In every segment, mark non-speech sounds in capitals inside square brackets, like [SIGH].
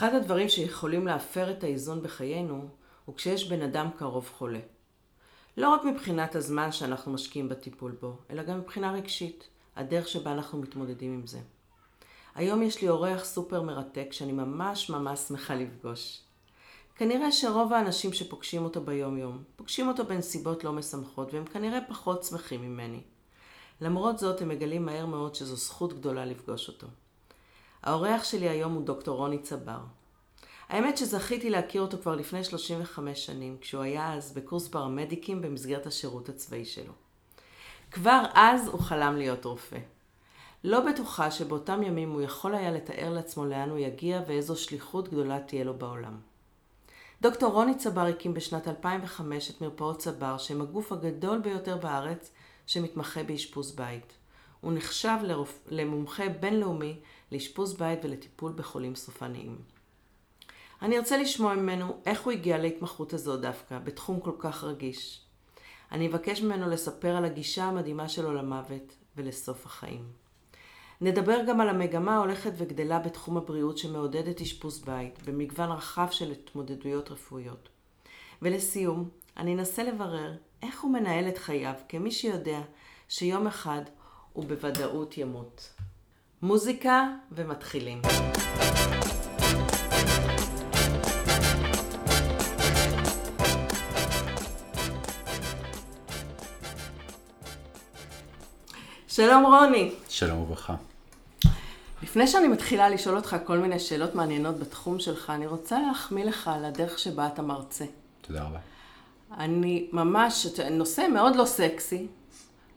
אחד הדברים שיכולים להפר את האיזון בחיינו, הוא כשיש בן אדם קרוב חולה. לא רק מבחינת הזמן שאנחנו משקיעים בטיפול בו, אלא גם מבחינה רגשית, הדרך שבה אנחנו מתמודדים עם זה. היום יש לי אורח סופר מרתק שאני ממש ממש שמחה לפגוש. כנראה שרוב האנשים שפוגשים אותו ביום יום, פוגשים אותו בנסיבות לא משמחות, והם כנראה פחות שמחים ממני. למרות זאת, הם מגלים מהר מאוד שזו זכות גדולה לפגוש אותו. האורח שלי היום הוא דוקטור רוני צבר. האמת שזכיתי להכיר אותו כבר לפני 35 שנים, כשהוא היה אז בקורס פרמדיקים במסגרת השירות הצבאי שלו. כבר אז הוא חלם להיות רופא. לא בטוחה שבאותם ימים הוא יכול היה לתאר לעצמו לאן הוא יגיע ואיזו שליחות גדולה תהיה לו בעולם. דוקטור רוני צבר הקים בשנת 2005 את מרפאות צבר, שהם הגוף הגדול ביותר בארץ שמתמחה באשפוז בית. הוא נחשב לרופ... למומחה בינלאומי לאשפוז בית ולטיפול בחולים סופניים. אני ארצה לשמוע ממנו איך הוא הגיע להתמחות הזו דווקא, בתחום כל כך רגיש. אני אבקש ממנו לספר על הגישה המדהימה שלו למוות ולסוף החיים. נדבר גם על המגמה ההולכת וגדלה בתחום הבריאות שמעודדת אשפוז בית, במגוון רחב של התמודדויות רפואיות. ולסיום, אני אנסה לברר איך הוא מנהל את חייו כמי שיודע שיום אחד הוא בוודאות ימות. מוזיקה ומתחילים. שלום רוני. שלום וברכה. לפני שאני מתחילה לשאול אותך כל מיני שאלות מעניינות בתחום שלך, אני רוצה להחמיא לך על הדרך שבה אתה מרצה. תודה רבה. אני ממש, נושא מאוד לא סקסי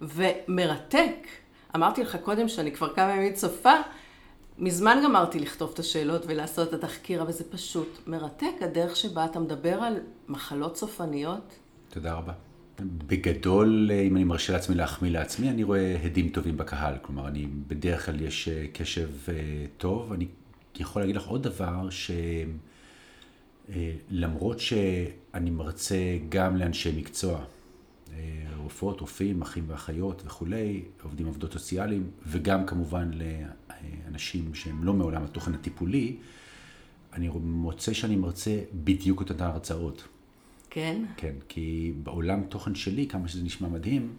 ומרתק. אמרתי לך קודם שאני כבר כמה ימים צופה, מזמן גמרתי לכתוב את השאלות ולעשות את התחקיר, אבל זה פשוט מרתק הדרך שבה אתה מדבר על מחלות סופניות. תודה רבה. בגדול, אם אני מרשה לעצמי להחמיא לעצמי, אני רואה הדים טובים בקהל. כלומר, אני בדרך כלל יש אה, קשב אה, טוב. אני יכול להגיד לך עוד דבר, שלמרות אה, שאני מרצה גם לאנשי מקצוע, רופאות, רופאים, אחים ואחיות וכולי, עובדים עובדות סוציאליים, וגם כמובן לאנשים שהם לא מעולם התוכן הטיפולי, אני מוצא שאני מרצה בדיוק את אותן הרצאות. כן? כן, כי בעולם תוכן שלי, כמה שזה נשמע מדהים,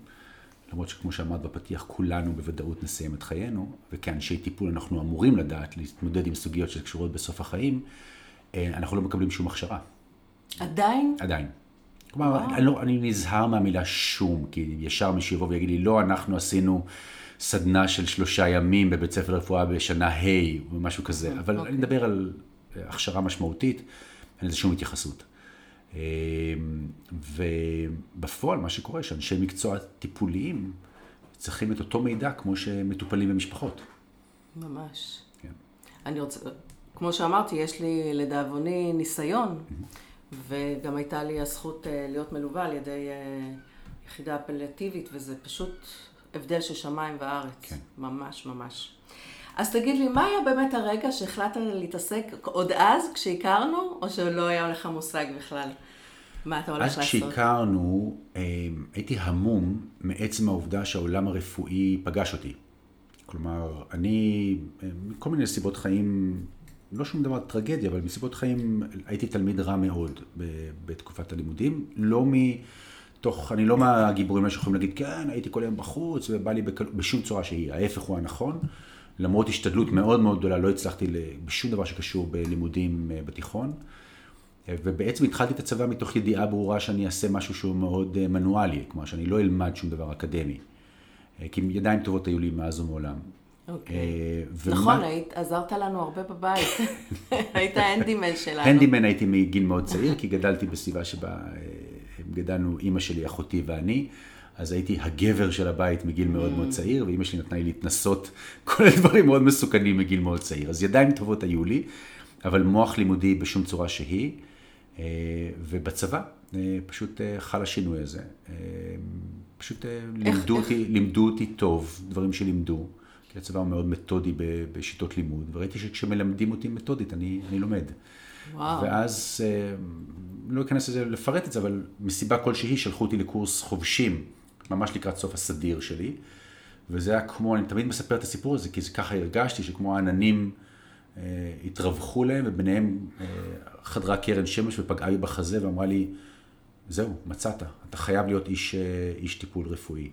למרות שכמו שאמרת בפתיח, כולנו בוודאות נסיים את חיינו, וכאנשי טיפול אנחנו אמורים לדעת להתמודד עם סוגיות שקשורות בסוף החיים, אה, אנחנו לא מקבלים שום הכשרה. עדיין? עדיין. כלומר, אני, לא, אני נזהר מהמילה שום, כי ישר מישהו יבוא ויגיד לי, לא, אנחנו עשינו סדנה של שלושה ימים בבית ספר לרפואה בשנה ה' או משהו כזה, אבל okay. אני אוקיי. מדבר על אה, הכשרה משמעותית, אין לזה שום התייחסות. אמ, ובפועל מה שקורה, שאנשי מקצוע טיפוליים צריכים את אותו מידע כמו שמטופלים במשפחות. ממש. כן. אני רוצה, כמו שאמרתי, יש לי לדאבוני ניסיון, mm-hmm. וגם הייתה לי הזכות אה, להיות מלווה על ידי אה, יחידה אפלטיבית, וזה פשוט הבדל של שמיים וארץ. כן. ממש ממש. אז תגיד לי, מה היה באמת הרגע שהחלטת להתעסק עוד אז, כשהכרנו, או שלא היה לך מושג בכלל? מה אתה הולך לעשות? אז כשהכרנו, אמ, הייתי המום מעצם העובדה שהעולם הרפואי פגש אותי. כלומר, אני, מכל מיני סיבות חיים, לא שום דבר טרגדיה, אבל מסיבות חיים הייתי תלמיד רע מאוד בתקופת הלימודים. לא מתוך, אני לא מהגיבורים שיכולים להגיד, כן, הייתי כל היום בחוץ ובא לי בכל, בשום צורה שהיא. ההפך הוא הנכון. למרות השתדלות מאוד מאוד גדולה, לא הצלחתי בשום דבר שקשור בלימודים אה, בתיכון. ובעצם התחלתי את הצבא מתוך ידיעה ברורה שאני אעשה משהו שהוא מאוד אה, מנואלי, כלומר שאני לא אלמד שום דבר אקדמי. אה, כי ידיים טובות היו לי מאז ומעולם. אוקיי. ומה... נכון, היית, עזרת לנו הרבה בבית. [LAUGHS] היית הנדימן שלנו. הנדימן הייתי מגיל מאוד צעיר, כי גדלתי בסביבה שבה גדלנו אימא שלי, אחותי ואני. אז הייתי הגבר של הבית מגיל מאוד מאוד mm. צעיר, ואימא שלי נתנה לי להתנסות [LAUGHS] כל מיני דברים מאוד מסוכנים מגיל מאוד צעיר. אז ידיים טובות היו לי, אבל מוח לימודי בשום צורה שהיא. אה, ובצבא אה, פשוט אה, חל השינוי הזה. פשוט לימדו אותי, לימדו אותי טוב, דברים שלימדו. כי הצבא הוא מאוד מתודי בשיטות לימוד, וראיתי שכשמלמדים אותי מתודית, אני, אני לומד. וואו. ואז, לא אכנס לזה לפרט את זה, אבל מסיבה כלשהי שלחו אותי לקורס חובשים ממש לקראת סוף הסדיר שלי, וזה היה כמו, אני תמיד מספר את הסיפור הזה, כי זה ככה הרגשתי, שכמו העננים התרווחו להם, וביניהם חדרה קרן שמש ופגעה לי בחזה ואמרה לי, זהו, מצאת, אתה חייב להיות איש, איש טיפול רפואי.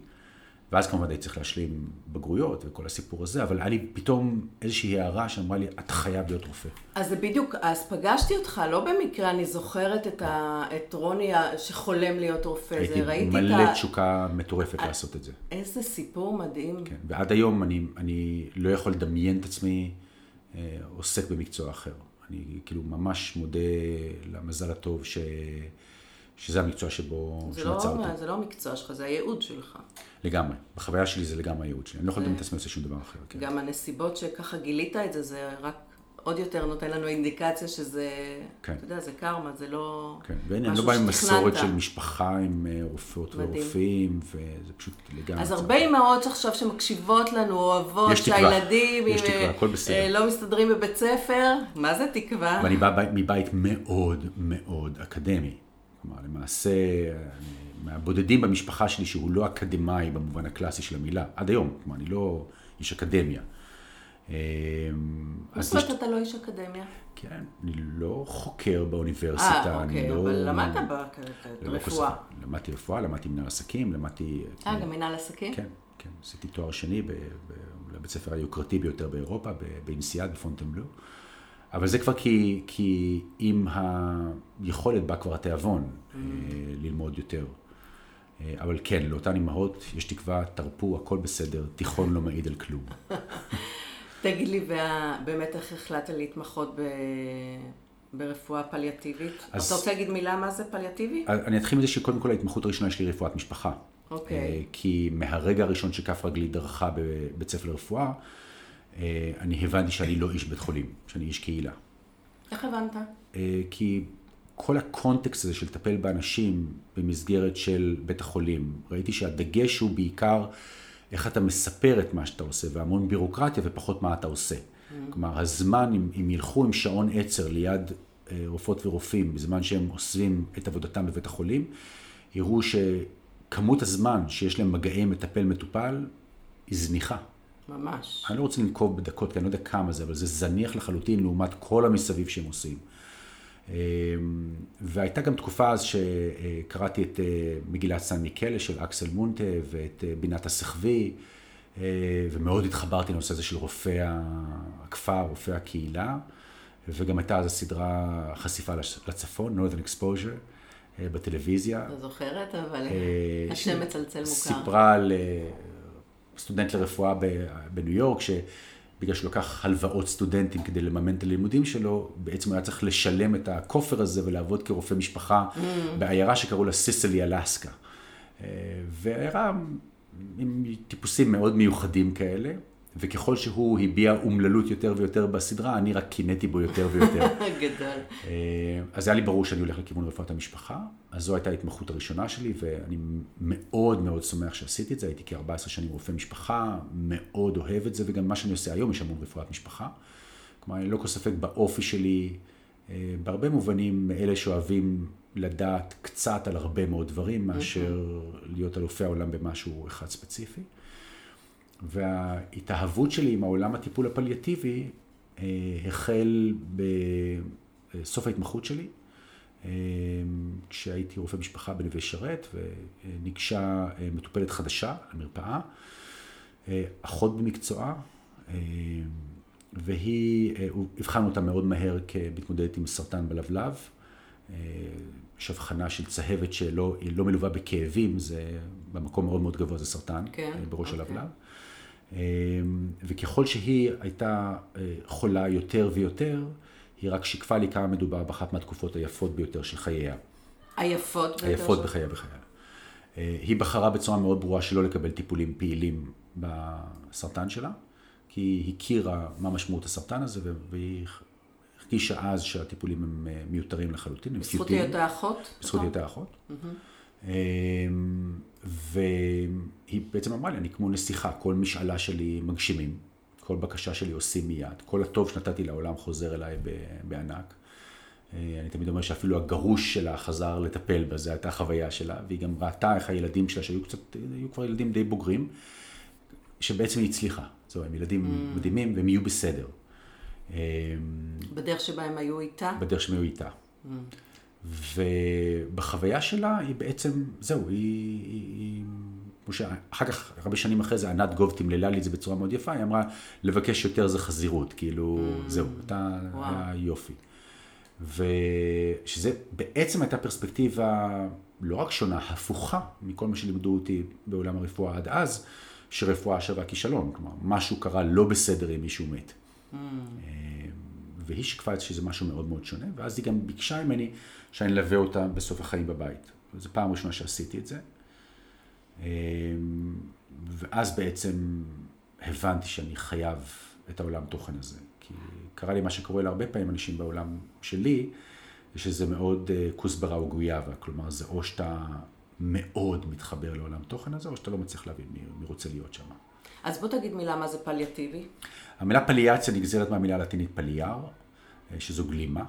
ואז כמובן הייתי צריך להשלים בגרויות וכל הסיפור הזה, אבל היה לי פתאום איזושהי הערה שאמרה לי, אתה חייב להיות רופא. אז זה בדיוק, אז פגשתי אותך, לא במקרה, אני זוכרת את, ה, את רוני שחולם להיות רופא. הייתי זה, ראיתי מלא את ה... תשוקה מטורפת לעשות את זה. איזה סיפור מדהים. כן, ועד היום אני, אני לא יכול לדמיין את עצמי אה, עוסק במקצוע אחר. אני כאילו ממש מודה למזל הטוב ש... שזה המקצוע שבו, זה שמצא לא, אותי. זה לא המקצוע שלך, זה הייעוד שלך. לגמרי. בחוויה שלי זה לגמרי הייעוד שלי. אני לא יכול לדמיין את עצמי עושה שום דבר אחר. כן. גם הנסיבות שככה גילית את זה, זה רק עוד יותר נותן לנו אינדיקציה שזה, כן. אתה יודע, זה קרמה, זה לא כן, ואני אני משהו לא בא עם מסורת שתכננת. של משפחה עם אה, רופאות מדהים. ורופאים, וזה פשוט לגמרי... אז. הרבה אימהות עכשיו שמקשיבות לנו, אוהבות. שהילדים יש עם, תקווה, אה, הכל בסדר. אה, לא מסתדרים בבית ספר, מה זה תקווה? ואני בא בי- מבית מאוד מאוד אקדמי. כלומר, למעשה, מהבודדים במשפחה שלי שהוא לא אקדמאי במובן הקלאסי של המילה, עד היום. כלומר, אני לא איש אקדמיה. מה אז זאת. אומרת אתה לא איש אקדמיה? כן, אני לא חוקר באוניברסיטה, אה, אוקיי, לא... אבל למדת לא ברפואה. כוסף- למדתי רפואה, למדתי מנהל עסקים, למדתי... אה, גם מנהל עסקים? כן, כן. עשיתי תואר שני לבית ספר היוקרתי ביותר באירופה, באינסיאד, בפונטנבלו. אבל זה כבר כי, כי עם היכולת בא כבר התיאבון Mm. אה, ללמוד יותר. אה, אבל כן, לאותן אימהות יש תקווה, תרפו, הכל בסדר, תיכון לא מעיד על כלום. [LAUGHS] תגיד לי, באמת איך החלטת להתמחות ב... ברפואה פליאטיבית? אז- אתה רוצה להגיד מילה מה זה פליאטיבי? אני אתחיל מזה שקודם כל ההתמחות הראשונה שלי רפואת משפחה. אוקיי. אה, כי מהרגע הראשון שכף רגלי דרכה בבית ספר לרפואה, אה, אני הבנתי שאני לא איש בית חולים, שאני איש קהילה. איך הבנת? אה, כי כל הקונטקסט הזה של לטפל באנשים במסגרת של בית החולים, ראיתי שהדגש הוא בעיקר איך אתה מספר את מה שאתה עושה, והמון בירוקרטיה ופחות מה אתה עושה. כלומר, הזמן, אם, אם ילכו עם שעון עצר ליד אה, רופאות ורופאים, בזמן שהם עושים את עבודתם בבית החולים, יראו שכמות הזמן שיש להם מגעי מטפל מטופל היא זניחה. ממש. אני לא רוצה לנקוב בדקות, כי אני לא יודע כמה זה, אבל זה זניח לחלוטין לעומת כל המסביב שהם עושים. אמ, והייתה גם תקופה אז שקראתי את אה, מגילת סן מיקלה של אקסל מונטה ואת אה, בינת הסחבי, אה, ומאוד התחברתי לנושא הזה של רופא הכפר, רופא הקהילה, וגם הייתה אז הסדרה חשיפה לצפון, Northern Exposure, בטלוויזיה. לא זוכרת, אבל השם מצלצל מוכר. סיפרה על סטודנט לרפואה בניו יורק, שבגלל שהוא לקח הלוואות סטודנטים כדי לממן את הלימודים שלו, בעצם הוא היה צריך לשלם את הכופר הזה ולעבוד כרופא משפחה Mm. בעיירה שקראו לה סיסלי אלסקה. אה, ועיירה עם טיפוסים מאוד מיוחדים כאלה, וככל שהוא הביע אומללות יותר ויותר בסדרה, אני רק קינאתי בו יותר ויותר. [LAUGHS] גדול. אה, אז היה לי ברור שאני הולך לכיוון רפואת המשפחה, אז זו הייתה ההתמחות הראשונה שלי, ואני מאוד מאוד שמח שעשיתי את זה, הייתי כ-14 שנים רופא משפחה, מאוד אוהב את זה, וגם מה שאני עושה היום יש המון רפואת משפחה. כלומר, אני לא כל ספק באופי שלי, אה, בהרבה מובנים, מאלה שאוהבים לדעת קצת על הרבה מאוד דברים, מאשר להיות אלופי העולם במשהו אחד ספציפי. וההתאהבות שלי עם העולם הטיפול הפליאטיבי אה, החל בסוף ההתמחות שלי, אה, כשהייתי רופא משפחה בנווה שרת, וניגשה אה, מטופלת חדשה למרפאה, אה, אחות במקצועה, והיא, הבחנו אותה מאוד מהר כמתמודדת עם סרטן בלבלב. יש הבחנה של צהבת שלא לא מלווה בכאבים, זה במקום מאוד מאוד גבוה, זה סרטן כן, בראש אוקיי. הלבלב. אה, וככל שהיא הייתה אה, חולה יותר ויותר, היא רק שיקפה לי כמה מדובר באחת מהתקופות היפות ביותר של חייה. היפות ביותר היפות של- בחייה בחייה. אה, היא בחרה בצורה מאוד ברורה שלא לקבל טיפולים פעילים בסרטן שלה, כי היא הכירה מה משמעות הסרטן הזה, והיא הרגישה אז שהטיפולים הם אה, מיותרים לחלוטין, הם בזכות. היותה אחות? בזכות היותה אחות. אמ, והיא בעצם אמרה לי, אני כמו נסיכה, כל משאלה שלי מגשימים, כל בקשה שלי עושים מיד, כל הטוב שנתתי לעולם חוזר אליי בענק. אה, אני תמיד אומר שאפילו הגרוש שלה חזר לטפל בה, זו הייתה החוויה שלה, והיא גם ראתה איך הילדים שלה, שהיו קצת, היו כבר ילדים די בוגרים, שבעצם היא הצליחה. זהו, הם ילדים מדהימים והם יהיו בסדר. בדרך שבה הם היו איתה? בדרך שהם היו איתה. ובחוויה שלה היא בעצם, זהו, היא, היא, היא כמו שאחר כך, הרבה שנים אחרי זה, ענת גוב תמללה לי את זה בצורה מאוד יפה, היא אמרה, לבקש יותר זה חזירות, כאילו, mm. זהו, אתה, יופי. ושזה בעצם הייתה פרספקטיבה לא רק שונה, הפוכה מכל מה שלימדו אותי בעולם הרפואה עד אז, שרפואה שווה כישלון, כלומר, משהו קרה לא בסדר אם מישהו מת. Mm. והיא שיקפה את שזה משהו מאוד מאוד שונה, ואז היא גם ביקשה ממני שאני אלווה אותה בסוף החיים בבית. זו פעם ראשונה שעשיתי את זה. אמ, ואז בעצם הבנתי שאני חייב את העולם תוכן הזה. כי קרה לי מה שקורה להרבה פעמים אנשים בעולם שלי, שזה מאוד אה, כוסברה או גויאבה. כלומר, זה או שאתה מאוד מתחבר לעולם תוכן הזה, או שאתה לא מצליח להבין מי, מי רוצה להיות שם. אז בוא תגיד מילה מה זה פליאטיבי. המילה פליאציה נגזרת מהמילה הלטינית פליאר, שזו גלימה.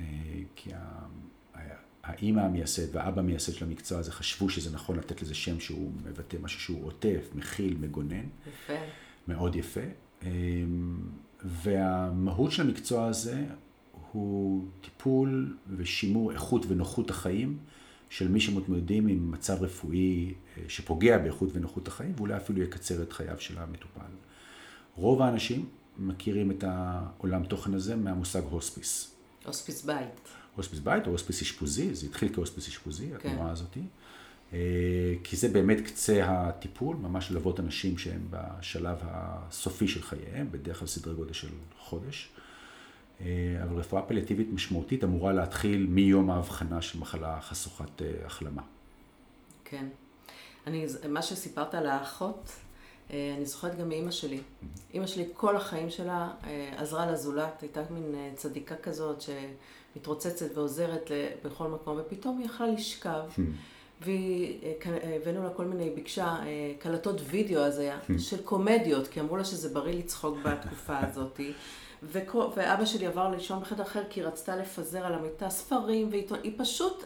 אה, כי האימא המייסד והאבא המייסד של המקצוע הזה חשבו שזה נכון לתת לזה שם שהוא מבטא משהו שהוא עוטף, מכיל, מגונן. יפה. מאוד יפה. אמ, והמהות של המקצוע הזה הוא טיפול ושימור איכות ונוחות החיים של מי שמתמודדים עם מצב רפואי אה, שפוגע באיכות ונוחות החיים, ואולי אפילו יקצר את חייו של המטופל. רוב האנשים מכירים את העולם תוכן הזה מהמושג הוספיס. הוספיס בית. הוספיס בית או הוספיס אשפוזי, זה התחיל כהוספיס אשפוזי, כן. התנועה הזאתי. אה, כי זה באמת קצה הטיפול, ממש ללוות אנשים שהם בשלב הסופי של חייהם, בדרך כלל סדרי גודל של חודש. אה, אבל רפואה פליאטיבית משמעותית אמורה להתחיל מיום ההבחנה של מחלה חשוכת אה, החלמה. כן. אני, מה שסיפרת על האחות, אני זוכרת גם מאימא שלי. אימא שלי כל החיים שלה עזרה לזולת, הייתה מין צדיקה כזאת שמתרוצצת ועוזרת בכל מקום, ופתאום היא יכלה לשכב. Mm-hmm. והבאנו לה כל מיני, ביקשה אה, קלטות וידאו אז היה, hmm. של קומדיות, כי אמרו לה שזה בריא לצחוק בתקופה [LAUGHS] הזאת. ואבא שלי עבר לישון בחדר אחר כי היא רצתה לפזר על המיטה ספרים ועיתון, היא פשוט,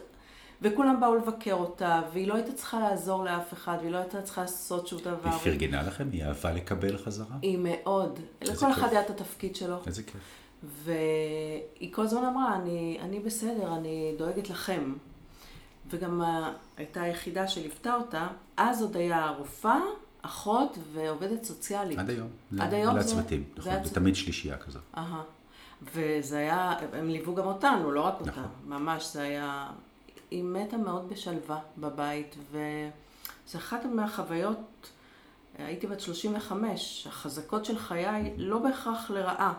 וכולם באו לבקר אותה, והיא לא הייתה צריכה לעזור לאף אחד, והיא לא הייתה צריכה לעשות שום דבר. היא פרגנה לכם? היא אהבה לקבל חזרה? היא מאוד. לכל אחד היה את התפקיד שלו. איזה כיף. והיא כל הזמן אמרה, אני, אני בסדר, אני דואגת לכם. וגם הייתה היחידה שליוותה אותה, אז עוד היה רופאה, אחות ועובדת סוציאלית. עד היום. עד היום זה... לצוותים, נכון, זה תמיד שלישייה כזאת. אהה. וזה היה, הם ליוו גם אותנו, לא רק אותה. נכון. ממש, זה היה... היא מתה מאוד בשלווה בבית, וזה אחת מהחוויות, הייתי בת 35, החזקות של חיי לא בהכרח לרעה,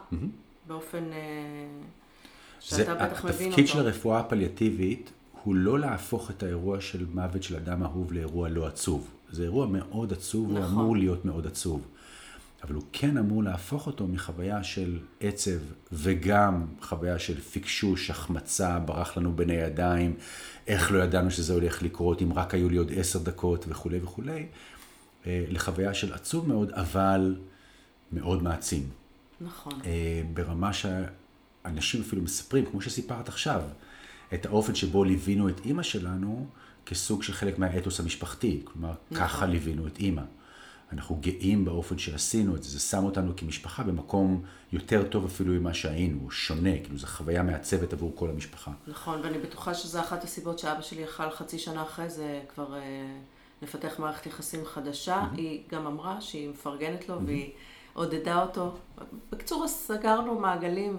באופן אה, שאתה בטח מבין אותו. התפקיד של הרפואה הפליאטיבית הוא לא להפוך את האירוע של מוות של אדם אהוב לאירוע לא עצוב. זה אירוע מאוד עצוב, נכון. הוא אמור להיות מאוד עצוב. אבל הוא כן אמור להפוך אותו מחוויה של עצב וגם חוויה של פיקשוש, החמצה, ברח לנו בין הידיים, איך לא ידענו שזה הולך לקרות, אם רק היו לי עוד עשר דקות וכולי וכולי, אה, לחוויה של עצוב מאוד, אבל מאוד מעצים. נכון. אה, ברמה שאנשים אפילו מספרים, כמו שסיפרת עכשיו, את האופן שבו ליווינו את אימא שלנו כסוג של חלק מהאתוס המשפחתי. כלומר, נכון. ככה ליווינו את אימא. אנחנו גאים באופן שעשינו את זה, זה שם אותנו כמשפחה במקום יותר טוב אפילו ממה שהיינו, שונה, כאילו זו חוויה מעצבת עבור כל המשפחה. נכון, ואני בטוחה שזו אחת הסיבות שאבא שלי יכל חצי שנה אחרי זה כבר אה, לפתח מערכת יחסים חדשה. Mm-hmm. היא גם אמרה שהיא מפרגנת לו mm-hmm. והיא עודדה אותו. בקיצור, סגרנו מעגלים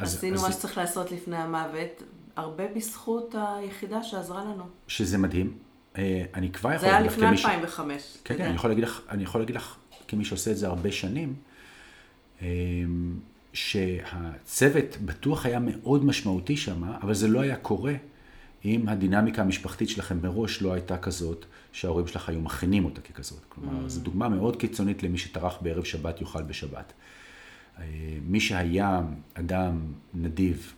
ועשינו מה שצריך לעשות לפני המוות, הרבה בזכות היחידה שעזרה לנו. שזה מדהים. אה, אני כבר יכול להגיד לך כמי... זה היה לפני 2005. כן, כן, אני יכול, להגיד לך, אני יכול להגיד לך, כמי שעושה את זה הרבה שנים, אה, שהצוות בטוח היה מאוד משמעותי שם, אבל זה לא היה קורה אם הדינמיקה המשפחתית שלכם מראש לא הייתה כזאת שההורים שלך היו מכינים אותה ככזאת. כלומר, mm. זו דוגמה מאוד קיצונית למי שטרח בערב שבת יאכל בשבת. אה, מי שהיה אדם נדיב,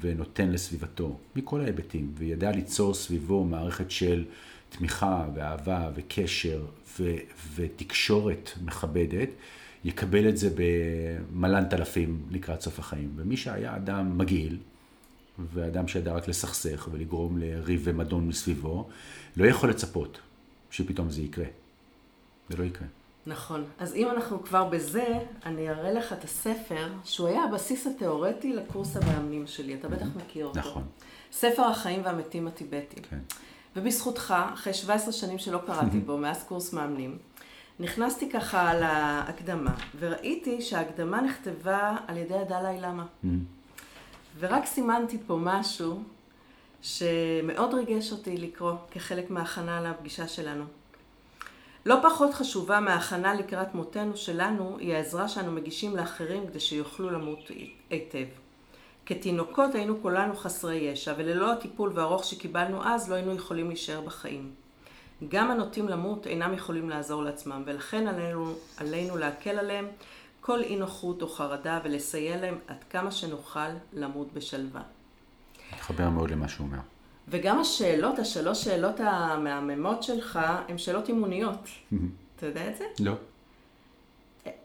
ונותן לסביבתו, מכל ההיבטים, וידע ליצור סביבו מערכת של תמיכה ואהבה וקשר ו- ותקשורת מכבדת, יקבל את זה במלנת אלפים לקראת סוף החיים. ומי שהיה אדם מגעיל, ואדם שידע רק לסכסך ולגרום לריב ומדון מסביבו, לא יכול לצפות שפתאום זה יקרה. זה לא יקרה. נכון. אז אם אנחנו כבר בזה, אני אראה לך את הספר, שהוא היה הבסיס התיאורטי לקורס המאמנים שלי. אתה בטח מכיר אותו. נכון. ספר החיים והמתים הטיבטיים. כן. ובזכותך, אחרי 17 שנים שלא קראתי [LAUGHS] בו, מאז קורס מאמנים, נכנסתי ככה להקדמה, וראיתי שההקדמה נכתבה על ידי הדלאי למה. ורק סימנתי פה משהו שמאוד ריגש אותי לקרוא כחלק מההכנה לפגישה שלנו. לא פחות חשובה מההכנה לקראת מותנו שלנו, היא העזרה שאנו מגישים לאחרים כדי שיוכלו למות היטב. כתינוקות היינו כולנו חסרי ישע, וללא הטיפול והארוך שקיבלנו אז לא היינו יכולים להישאר בחיים. גם הנוטים למות אינם יכולים לעזור לעצמם, ולכן עלינו, עלינו להקל עליהם כל אי נוחות או חרדה ולסייע להם עד כמה שנוכל למות בשלווה. מתחבר מאוד למה שהוא אומר. וגם השאלות, השלוש שאלות המהממות שלך, הן שאלות אימוניות. אתה יודע את זה? לא.